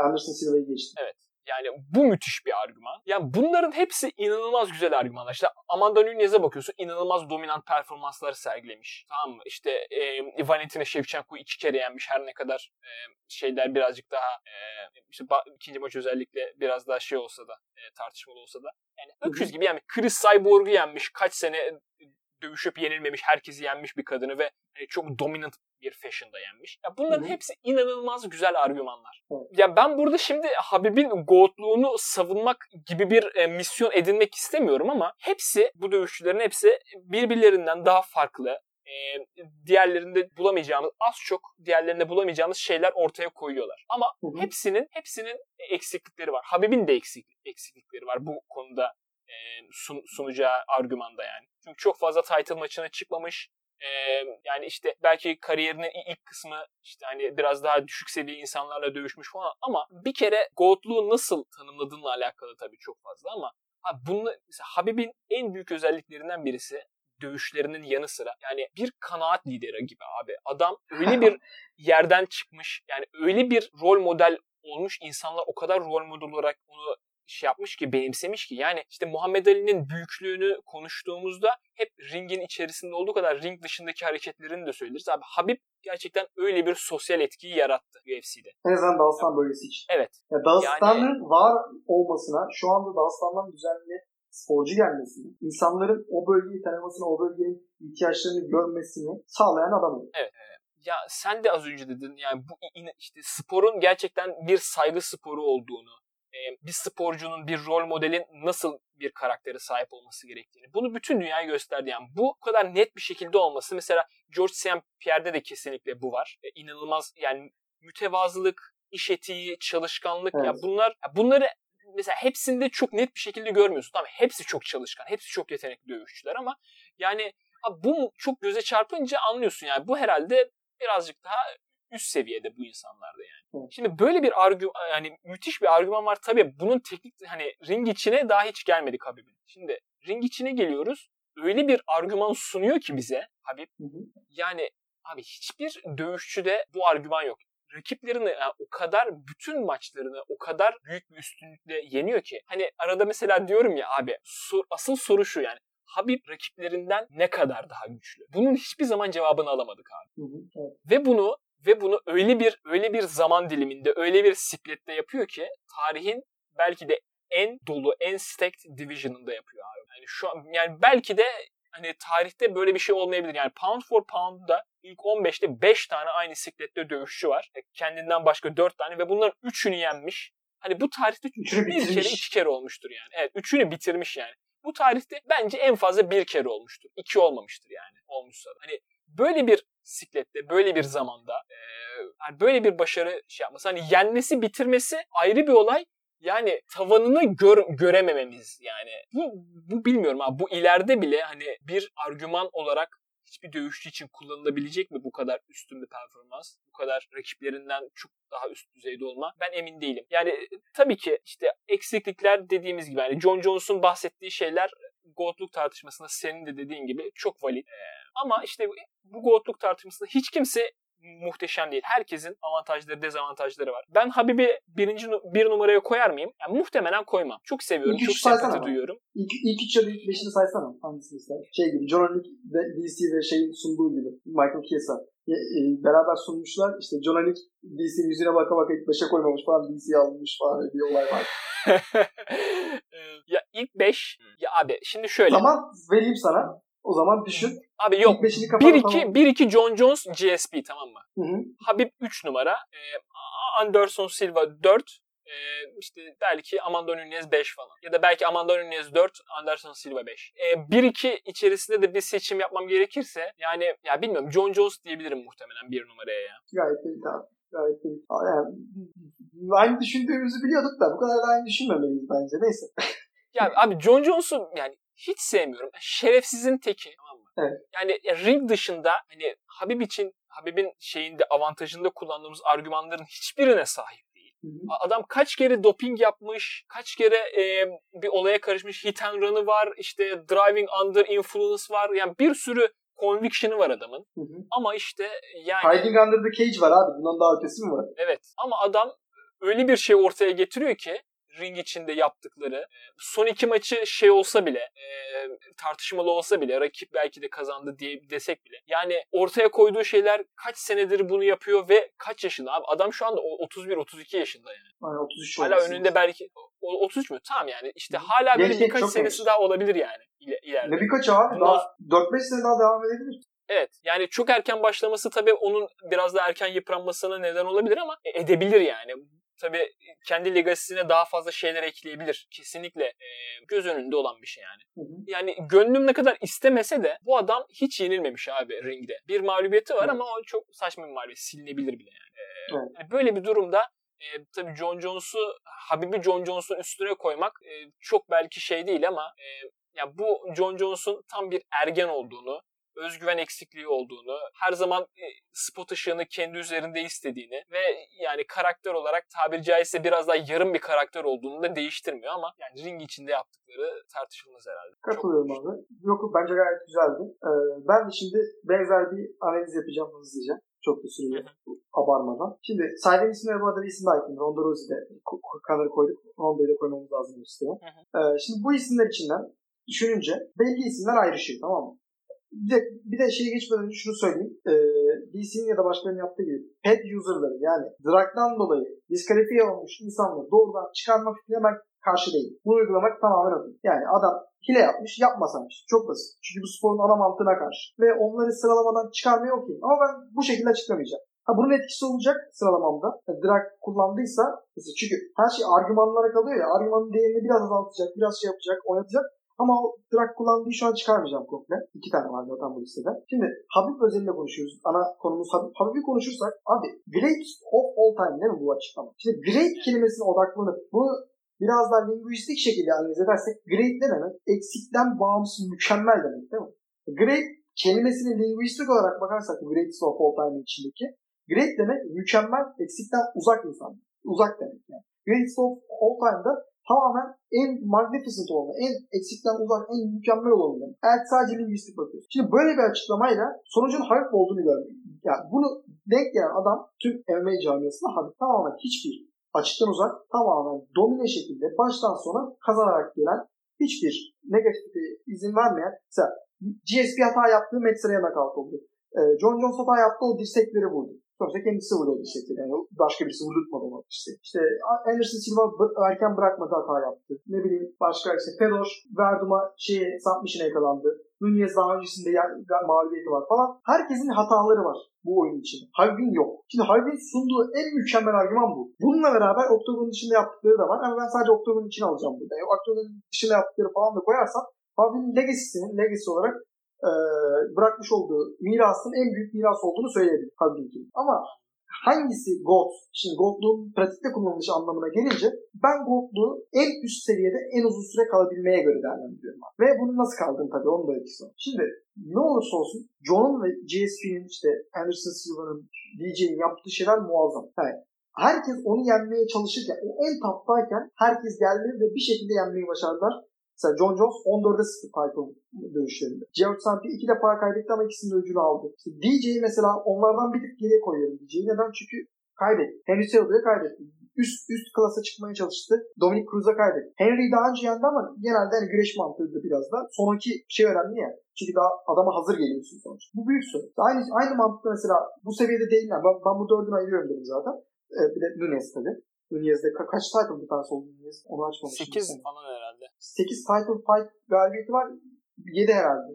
Anderson Silva'yı geçti. Evet. Yani bu müthiş bir argüman. Yani bunların hepsi inanılmaz güzel argümanlar. İşte Amanda Nunez'e bakıyorsun inanılmaz dominant performansları sergilemiş. Tamam mı? İşte e, Valentina Shevchenko iki kere yenmiş her ne kadar e, şeyler birazcık daha e, işte ikinci maç özellikle biraz daha şey olsa da e, tartışmalı olsa da. Yani öküz gibi yani Chris Cyborg'u yenmiş kaç sene dövüşüp yenilmemiş, herkesi yenmiş bir kadını ve e, çok dominant bir fashion'da yenmiş. Ya bunların Hı-hı. hepsi inanılmaz güzel argümanlar. Hı. Ya ben burada şimdi Habib'in goatluğunu savunmak gibi bir e, misyon edinmek istemiyorum ama hepsi bu dövüşçülerin hepsi birbirlerinden daha farklı e, diğerlerinde bulamayacağımız az çok diğerlerinde bulamayacağımız şeyler ortaya koyuyorlar. Ama hı hı. hepsinin hepsinin eksiklikleri var. Habib'in de eksik, eksiklikleri var bu konuda e, sun, sunacağı argümanda yani. Çünkü çok fazla title maçına çıkmamış. Ee, yani işte belki kariyerinin ilk kısmı işte hani biraz daha düşük seviye insanlarla dövüşmüş falan ama bir kere GOAT'luğu nasıl tanımladığınla alakalı tabii çok fazla ama abi bunu mesela Habib'in en büyük özelliklerinden birisi dövüşlerinin yanı sıra yani bir kanaat lideri gibi abi. Adam öyle bir yerden çıkmış yani öyle bir rol model olmuş insanlar o kadar rol model olarak onu şey yapmış ki benimsemiş ki yani işte Muhammed Ali'nin büyüklüğünü konuştuğumuzda hep ringin içerisinde olduğu kadar ring dışındaki hareketlerini de söyleriz. Abi Habib gerçekten öyle bir sosyal etkiyi yarattı UFC'de. En azından Dağıstan bölgesi için. Evet. Ya Dağıstan'ın yani... var olmasına şu anda Dağıstan'dan düzenli sporcu gelmesini, insanların o bölgeyi tanımasını, o bölgenin ihtiyaçlarını görmesini sağlayan adam. Evet. Ya sen de az önce dedin yani bu işte sporun gerçekten bir saygı sporu olduğunu, bir sporcunun, bir rol modelin nasıl bir karaktere sahip olması gerektiğini. Bunu bütün dünyaya gösterdi. Yani bu kadar net bir şekilde olması. Mesela George St. Pierre'de de kesinlikle bu var. E, inanılmaz yani mütevazılık, iş etiği, çalışkanlık Evet. ya bunlar ya bunları mesela hepsinde çok net bir şekilde görmüyorsun. Tamam hepsi çok çalışkan, hepsi çok yetenekli dövüşçüler ama yani bu çok göze çarpınca anlıyorsun yani bu herhalde birazcık daha üst seviyede bu insanlarda yani. Şimdi böyle bir argüman yani müthiş bir argüman var tabii bunun teknik hani ring içine daha hiç gelmedik Habib'in. Şimdi ring içine geliyoruz. Öyle bir argüman sunuyor ki bize Habib Hı hı. yani abi hiçbir dövüşçüde bu argüman yok. Rakiplerini yani o kadar bütün maçlarını o kadar büyük bir üstünlükle yeniyor ki. Hani arada mesela diyorum ya abi sor- asıl soru şu yani. Habib rakiplerinden ne kadar daha güçlü? Bunun hiçbir zaman cevabını alamadık abi. Hı hı. Evet. Ve bunu ve bunu öyle bir öyle bir zaman diliminde, öyle bir siklette yapıyor ki tarihin belki de en dolu, en stacked division'ında yapıyor abi. Yani şu an yani belki de hani tarihte böyle bir şey olmayabilir. Yani pound for pound'da ilk 15'te 5 tane aynı siklette dövüşçü var. E, Kendinden başka 4 tane ve bunların 3'ünü yenmiş. Hani bu tarihte Üçünü bir kere iki kere olmuştur yani. Evet üçünü bitirmiş yani. Bu tarihte bence en fazla bir kere olmuştur. İki olmamıştır yani olmuşsa. Hani böyle bir siklette, böyle bir zamanda e, yani böyle bir başarı şey yapması. Hani yenmesi, bitirmesi ayrı bir olay. Yani tavanını gör, göremememiz yani. Bu, bu bilmiyorum abi. Bu ileride bile hani bir argüman olarak hiçbir dövüşçü için kullanılabilecek mi bu kadar üstün bir performans? Bu kadar rakiplerinden çok daha üst düzeyde olma? Ben emin değilim. Yani e, tabii ki işte eksiklikler dediğimiz gibi yani John Jones'un bahsettiği şeyler goatluk tartışmasında senin de dediğin gibi çok valid. Ee, ama işte bu- goatluk tartışmasında hiç kimse muhteşem değil. Herkesin avantajları, dezavantajları var. Ben Habib'i birinci bir numaraya koyar mıyım? Yani muhtemelen koymam. Çok seviyorum, İlk çok sempati duyuyorum. İlk, ilk üç ya da ilk beşini saysana. Hangisini ister? Şey gibi. John Wick ve DC ve şeyin sunduğu gibi. Michael Chiesa. E, e, beraber sunmuşlar. İşte John Wick DC'nin yüzüne baka baka ilk beşe koymamış falan. DC'yi almış falan bir olay var. Ee, ya ilk 5 ya abi şimdi şöyle. Zaman vereyim sana. O zaman düşün. Abi yok. İlk beşini kafana 1-2 tamam. 1-2 John Jones GSP tamam mı? Hı hı. Habib 3 numara. Ee, Anderson Silva 4. Ee, işte belki Amanda Nunes 5 falan. Ya da belki Amanda Nunes 4, Anderson Silva 5. Ee, 1-2 içerisinde de bir seçim yapmam gerekirse yani ya bilmiyorum John Jones diyebilirim muhtemelen bir numaraya ya. Gayet iyi tamam. Gayet iyi. Yani, aynı düşündüğümüzü biliyorduk da bu kadar da aynı düşünmemeliyiz bence. Neyse. Ya abi John Jones'u yani hiç sevmiyorum. Şerefsizin teki. Tamam mı? Evet. Yani ya, ring dışında hani Habib için Habib'in şeyinde avantajında kullandığımız argümanların hiçbirine sahip değil. Hı hı. Adam kaç kere doping yapmış, kaç kere e, bir olaya karışmış, hit and run'ı var, işte driving under influence var. Yani bir sürü conviction'ı var adamın. Hı hı. Ama işte yani Hiding Under the Cage var abi. Bundan daha ötesi mi var? Evet ama adam öyle bir şey ortaya getiriyor ki ring içinde yaptıkları e, son iki maçı şey olsa bile e, tartışmalı olsa bile rakip belki de kazandı diye desek bile yani ortaya koyduğu şeyler kaç senedir bunu yapıyor ve kaç yaşında abi adam şu anda o- 31-32 yaşında yani. Yani 33 Hala olması. önünde belki o- 33 mü? Tamam yani işte hala böyle birkaç senesi genç. daha olabilir yani ile- ileride. Ne birkaç abi? Bundan- Daha 4-5 sene daha devam edebilir. Evet. Yani çok erken başlaması tabii onun biraz daha erken yıpranmasına neden olabilir ama e, edebilir yani. Tabii kendi legasisine daha fazla şeyler ekleyebilir. Kesinlikle e, göz önünde olan bir şey yani. Hı hı. Yani gönlüm ne kadar istemese de bu adam hiç yenilmemiş abi ringde. Bir mağlubiyeti var Evet. ama o çok saçma bir mağlubiyet. Silinebilir bile yani. E, yani böyle bir durumda e, tabii John Jones'u, Habib'i John Jones'un üstüne koymak e, çok belki şey değil ama e, ya bu John Jones'un tam bir ergen olduğunu, özgüven eksikliği olduğunu, her zaman e, spot ışığını kendi üzerinde istediğini ve yani karakter olarak tabiri caizse biraz daha yarım bir karakter olduğunu da değiştirmiyor ama yani ring içinde yaptıkları tartışılmaz herhalde. Çok- Katılıyorum abi. Yok bence gayet güzeldi. Ee, ben de şimdi benzer bir analiz yapacağım hızlıca. Çok da süreyi abarmadan. Şimdi saydığım isimlere bu arada bir isim daha ekledim. Ronda Rousey'de Connor'ı koyduk. Ronda'yı da koymamız lazım listeye. Ee, şimdi bu isimler içinden düşününce belli isimler ayrışıyor tamam mı? Bir de, bir de şeye geçmeden önce şunu söyleyeyim. Ee, ya da başkalarının yaptığı gibi pet user'ları yani drag'dan dolayı diskalifiye olmuş insanları doğrudan çıkarma fikrine ben karşı değilim. Bunu uygulamak tamamen okey. Yani adam hile yapmış, yapmasaymış. Çok basit. Çünkü bu sporun ana mantığına karşı. Ve onları sıralamadan çıkarmaya okey. Ama ben bu şekilde açıklamayacağım. Ha bunun etkisi olacak sıralamamda. Yani drag kullandıysa çünkü her şey argümanlara kalıyor ya. Argümanın değerini biraz azaltacak, biraz şey yapacak, oynatacak. Ama o Dracula'nın şu an çıkarmayacağım komple. İki tane var zaten bu listede. Şimdi Habib özelinde konuşuyoruz. Ana konumuz Habib. Habib'i konuşursak abi greatest of all time değil mi bu açıklama? Şimdi great kelimesine odaklanıp bu biraz daha linguistik şekilde analiz edersek great ne demek? Eksikten bağımsız mükemmel demek değil mi? Great kelimesini linguistik olarak bakarsak greatest of all time içindeki great demek mükemmel, eksikten uzak insan. Uzak demek yani. Greatest of all time'da tamamen en magnificent olanı, en eksikten uzak, en mükemmel olanı demek. Eğer sadece linguistik bakıyorsun. Şimdi böyle bir açıklamayla sonucun Habib olduğunu görmek. Yani bunu denk gelen adam tüm MMA camiasında Habib tamamen hiçbir açıktan uzak, tamamen domine şekilde baştan sona kazanarak gelen hiçbir negatif izin vermeyen mesela GSP hata yaptığı Metzger'e nakavt oldu. Ee, John Jones hata yaptı o dirsekleri vurdu. Sonuçta kendisi vurdu o dirsekleri. Yani başka birisi vurdurtmadı onu işte. İşte Anderson Silva erken bırakmadı hata yaptı. Ne bileyim başka işte Fedor Verdum'a şeye submission'a yakalandı. Nunez daha öncesinde mağlubiyeti var falan. Herkesin hataları var bu oyun için. Harbin yok. Şimdi Harbin sunduğu en mükemmel argüman bu. Bununla beraber Octagon dışında yaptıkları da var ama ben sadece Octagon için alacağım burada. Yani Octagon dışında yaptıkları falan da koyarsam Harbin'in legacy'sinin legacy olarak e, bırakmış olduğu mirasın en büyük miras olduğunu söyleyebilirim Harbin'in. Ama hangisi God? Şimdi God'luğun pratikte kullanılış anlamına gelince ben God'luğu en üst seviyede en uzun süre kalabilmeye göre değerlendiriyorum. Ve bunu nasıl kaldım tabii onun da etkisi. Şimdi ne olursa olsun John'un ve GSP'nin işte Anderson Silva'nın DJ'in yaptığı şeyler muazzam. Yani herkes onu yenmeye çalışırken, o en taptayken herkes geldi ve bir şekilde yenmeyi başardılar. Mesela John Jones 14'e 0 title dövüşlerinde. George St. 2 defa kaybetti ama ikisinin öcünü aldı. İşte DJ'yi mesela onlardan bir tık geriye koyuyorum DJ'yi. Neden? Çünkü kaybetti. Henry Cejudo'ya kaybetti. Üst üst klasa çıkmaya çalıştı. Dominic Cruz'a kaybetti. Henry daha önce yendi ama genelde hani güreş mantığıydı biraz da. Sonraki şey önemli ya. Çünkü daha adama hazır geliyorsun sonuçta. Bu büyük sorun. Aynı, aynı mantıkta mesela bu seviyede değil. Yani ben, ben bu dördünü ayırıyorum dedim zaten. Ee, bir de Nunes tabii. Nunez'de ka- kaç title defense oldu Nunez? Onu açmamışım. 8 falan herhalde. 8 title fight galibiyeti var. 7 herhalde.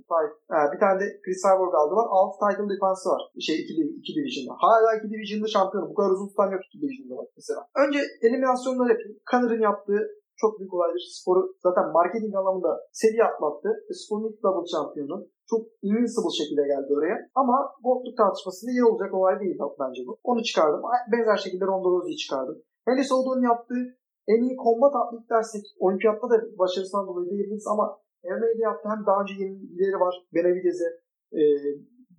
Ha, bir tane de Chris Cyborg aldı var. 6 title defense var. Şey 2, 2 division'da. Hala 2 division'da şampiyonu. Bu kadar uzun tutan yok 2 division'da var mesela. Önce eliminasyonları yapayım. Connor'ın yaptığı çok büyük olaydır. Sporu zaten marketing anlamında seviye atlattı. Sporun ilk double şampiyonu. Çok invincible şekilde geldi oraya. Ama Gold'luk tartışmasında yer olacak olay değil bence bu. Onu çıkardım. Benzer şekilde Ronda Rousey'i çıkardım. Henry Cejudo'nun yaptığı en iyi kombat atlet dersek olimpiyatta da başarısından dolayı diyebiliriz ama MMA'de yaptığı hem daha önce yenilikleri var Benavidez'e, e,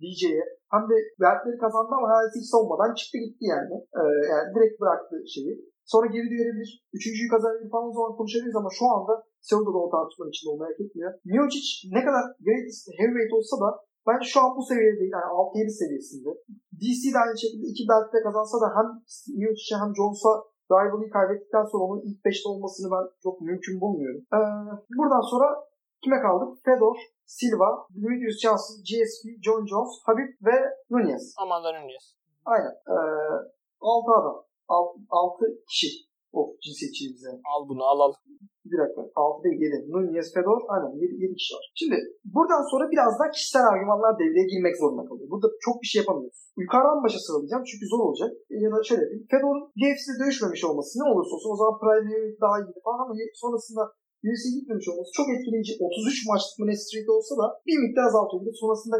DJ'ye hem de beltleri kazandı ama herhalde hiç savunmadan çıktı gitti yani. E, yani direkt bıraktı şeyi. Sonra geri dönebilir. Üçüncüyü kazanabilir falan o zaman konuşabiliriz ama şu anda Cejudo da o tartışmanın içinde olmaya hak etmiyor. Miocic ne kadar greatest heavyweight olsa da ben şu an bu seviyede değil. Yani 6-7 seviyesinde. DC de aynı şekilde iki beltte kazansa da hem Miocic'e hem Jones'a rivalry'i kaybettikten sonra onun ilk 5'te olmasını ben çok mümkün bulmuyorum. Ee, buradan sonra kime kaldık? Fedor, Silva, Demetrius Johnson, GSP, John Jones, Habib ve Nunez. Amanda Nunez. Aynen. Ee, 6 adam. 6 kişi. Of cinsiyetçi bize. Al bunu al al. Bir dakika. 6 değil 7. Nunez, Fedor. Aynen 7, 7 kişi var. Şimdi buradan sonra biraz daha kişisel argümanlar devreye girmek zorunda kalıyor. Burada çok bir şey yapamıyoruz. Yukarıdan başa sıralayacağım çünkü zor olacak. Ya da şöyle yapayım. Fedor'un UFC'de dövüşmemiş olması ne olursa olsun o zaman Prime daha iyiydi falan ama sonrasında UFC'ye gitmemiş olması çok etkileyici. 33 maçlık mı streak olsa da bir miktar azaltıyor. Sonrasında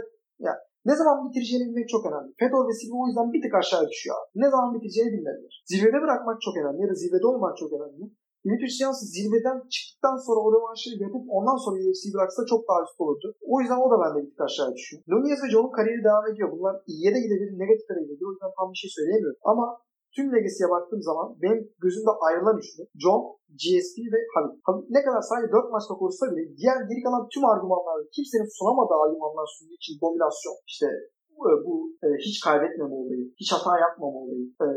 ya ne zaman bitireceğini bilmek çok önemli. Fedor ve Silva o yüzden bir tık aşağı düşüyor abi. Ne zaman bitireceğini bilmediler. Zirvede bırakmak çok önemli ya da zirvede olmak çok önemli. Dimitris Johnson zirveden çıktıktan sonra o rövanşı yapıp ondan sonra UFC'yi bıraksa çok daha üst olurdu. O yüzden o da bende bir tık aşağı düşüyor. Nunez ve John'un kariyeri devam ediyor. Bunlar iyiye de gidebilir, negatife de gidebilir. O yüzden tam bir şey söyleyemiyorum. Ama tüm legacy'ye baktığım zaman benim gözümde ayrılan üçlü John, GSP ve Habib. Habib ne kadar sadece 4 maçta korusa bile diğer geri kalan tüm argümanlar, kimsenin sunamadığı argümanlar sunduğu için dominasyon, işte bu e, hiç kaybetmeme olayı, hiç hata yapmama olayı, e,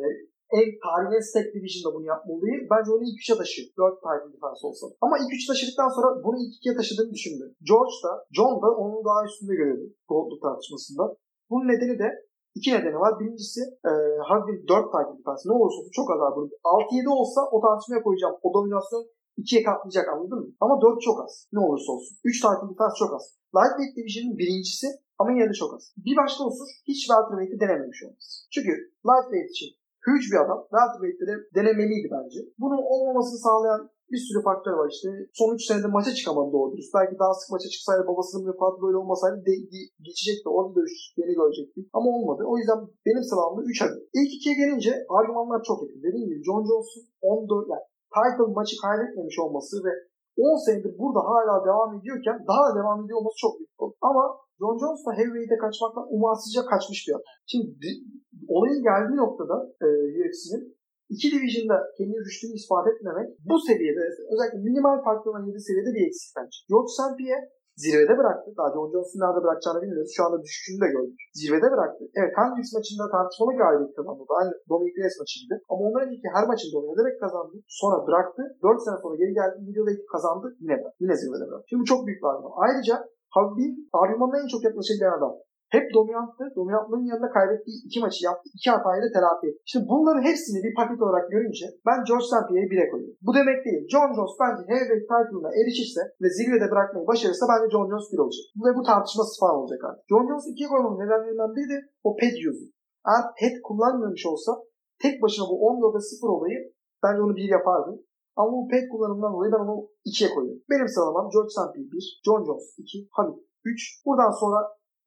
en tarihin en stack division'da bunu yapmalıyı bence onu ilk üçe taşıyor. 4 title defense olsa. Ama ilk üç taşıdıktan sonra bunu ilk ikiye taşıdığını düşündü. George da, John da onun daha üstünde görüyordu Gold'luk tartışmasında. Bunun nedeni de iki nedeni var. Birincisi e, Harbin 4 title defense ne olursa olsun çok az abi. 6-7 olsa o tartışmaya koyacağım. O dominasyon ikiye katlayacak anladın mı? Ama 4 çok az. Ne olursa olsun. 3 title defense çok az. Lightweight Division'ın birincisi ama yine de çok az. Bir başka unsur hiç welterweight'i denememiş olması. Çünkü lightweight için huge bir adam. Welterweight'te de denemeliydi bence. Bunun olmamasını sağlayan Bir sürü faktör var işte. Son 3 senede maça çıkamadı doğru dürüst. Belki daha sık maça çıksaydı babasının vefatı böyle olmasaydı de, de, geçecekti. Orada dövüşleri görecektik. Ama olmadı. O yüzden benim sıramda 3 adım. İlk ikiye gelince argümanlar çok yakın. Dediğim gibi John Jones'un 14 yani title maçı kaybetmemiş olması ve 10 senedir burada hala devam ediyorken daha da devam ediyor olması çok büyük oldu. Ama John Jones da heavyweight'e kaçmaktan umarsızca kaçmış bir adam. Şimdi olayın geldiği noktada e, UFC'nin iki division'da kendi rüştünü ispat etmemek bu seviyede özellikle minimal farklılığına girdiği seviyede bir eksik bence. George St. Zirvede bıraktı. Daha John Jones'un nerede bırakacağını bilmiyoruz. Şu anda düşüşünü de gördük. Zirvede bıraktı. Evet Hendricks maçında tartışmalı galibiyet kazandı. Aynı Dominic Reyes maçı gibi. Ama ondan önceki her maçını domine ederek kazandı. Sonra bıraktı. 4 sene sonra geri geldi. Middleweight kazandı. Yine bıraktı. Yine zirvede bıraktı. Şimdi bu çok büyük bir. Ayrıca Habib'in argümanına en çok yaklaşabilen adam. Hep dominanttı. Dominantlığın yanında kaybettiği iki maçı yaptı. iki hatayı da telafi etti. Şimdi bunların hepsini bir paket olarak görünce ben George St. Pierre'i bire koyuyorum. Bu demek değil. John Jones bence heavyweight title'ına erişirse ve zirvede bırakmayı başarırsa bence John Jones bir olacak. Ve bu tartışmasız falan olacak artık. John Jones ikiye koymamın nedenlerinden biri de o pet yüzü. Eğer pet kullanmamış olsa tek başına bu 14'e 0 olayı bence onu bir yapardım. Ama bu pet kullanımından dolayı ben onu ikiye koyuyorum. Benim sıralamam George St. Pierre 1, John Jones 2, Habib 3. Buradan sonra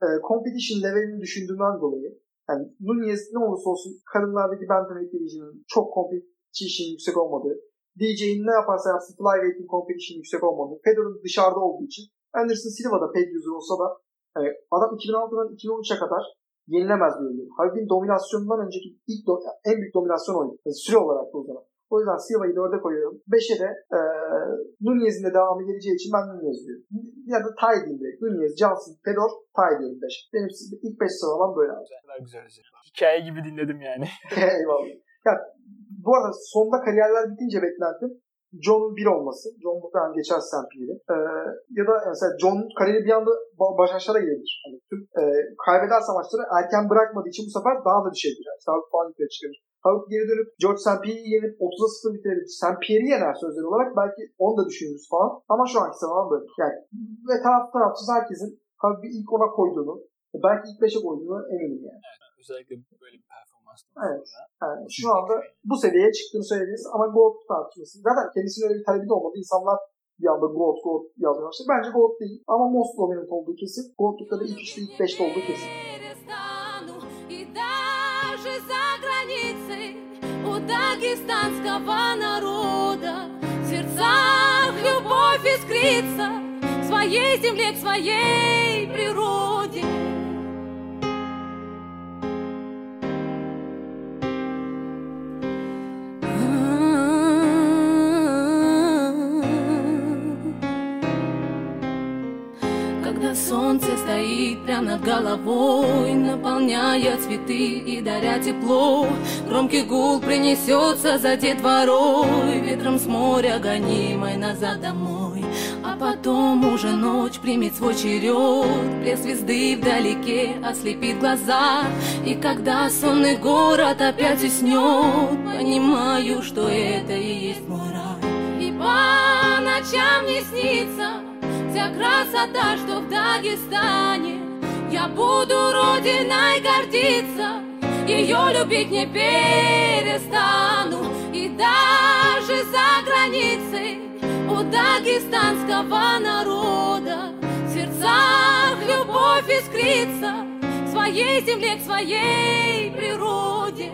e, competition levelini düşündüğümden dolayı yani Nunez ne olursa olsun kadınlardaki Bantamweight Division'ın çok competition yüksek olmadığı, DJ'in ne yaparsa yapsın Flyweight'in competition yüksek olmadığı, Federer'ın dışarıda olduğu için Anderson Silva da pay user olsa da yani adam 2006'dan 2013'e kadar yenilemez bir oyuncu. Habib'in dominasyonundan önceki ilk do- en büyük dominasyon oyunu. Yani süre olarak da o zaman. O yüzden Silva'yı 4'e koyuyorum. 5'e de e, Nunez'in de devamı geleceği için ben Nunez diyorum. Ya da Tay diyeyim direkt. Nunez, Johnson, Fedor, Tay diyorum 5. Benim ilk 5 sıralamam böyle abi. Güzel güzel. güzel. Hikaye gibi dinledim yani. Eyvallah. Ya, bu arada sonda kariyerler bitince beklentim John'un bir olması. John muhtemelen geçer St. Ee, ya da mesela John kariyeri bir anda baş aşağıya gelir. Yani tüm e, kaybederse maçları erken bırakmadığı için bu sefer daha da bir şey girer. Sağlık falan yukarı çıkarır. Halbuki geri dönüp George St. Pierre'i yenip 30'a 0 bitirebilir. St. Pierre'i yener sözleri olarak belki onu da düşünürüz falan. Ama şu anki zaman böyle. Yani ve taraf tarafsız herkesin bir ilk ona koyduğunu belki ilk 5'e koyduğunu eminim yani. Evet, özellikle böyle bir performanstan evet. sonra. Yani şu anda bu seviyeye çıktığını söyleyebiliriz ama GOAT tartışması. Zaten kendisinin öyle bir talebi de olmadı. İnsanlar bir anda GOAT, GOAT yazmaya başladı. Bence GOAT değil ama most dominant olduğu kesin. GOAT'lukta da ilk 3'te ilk 5'te olduğu kesin. Дагестанского народа. В сердцах любовь искрится К своей земле, к своей природе солнце стоит прямо над головой, наполняя цветы и даря тепло. Громкий гул принесется за детворой, ветром с моря гонимой назад домой. А потом уже ночь примет свой черед, блеск звезды вдалеке ослепит глаза. И когда сонный город опять уснет, понимаю, что это и есть мой рай. И по ночам не снится Вся красота, что в Дагестане Я буду родиной гордиться. Ее любить не перестану. И даже за границей У дагестанского народа В сердцах любовь искрится своей земле, к своей природе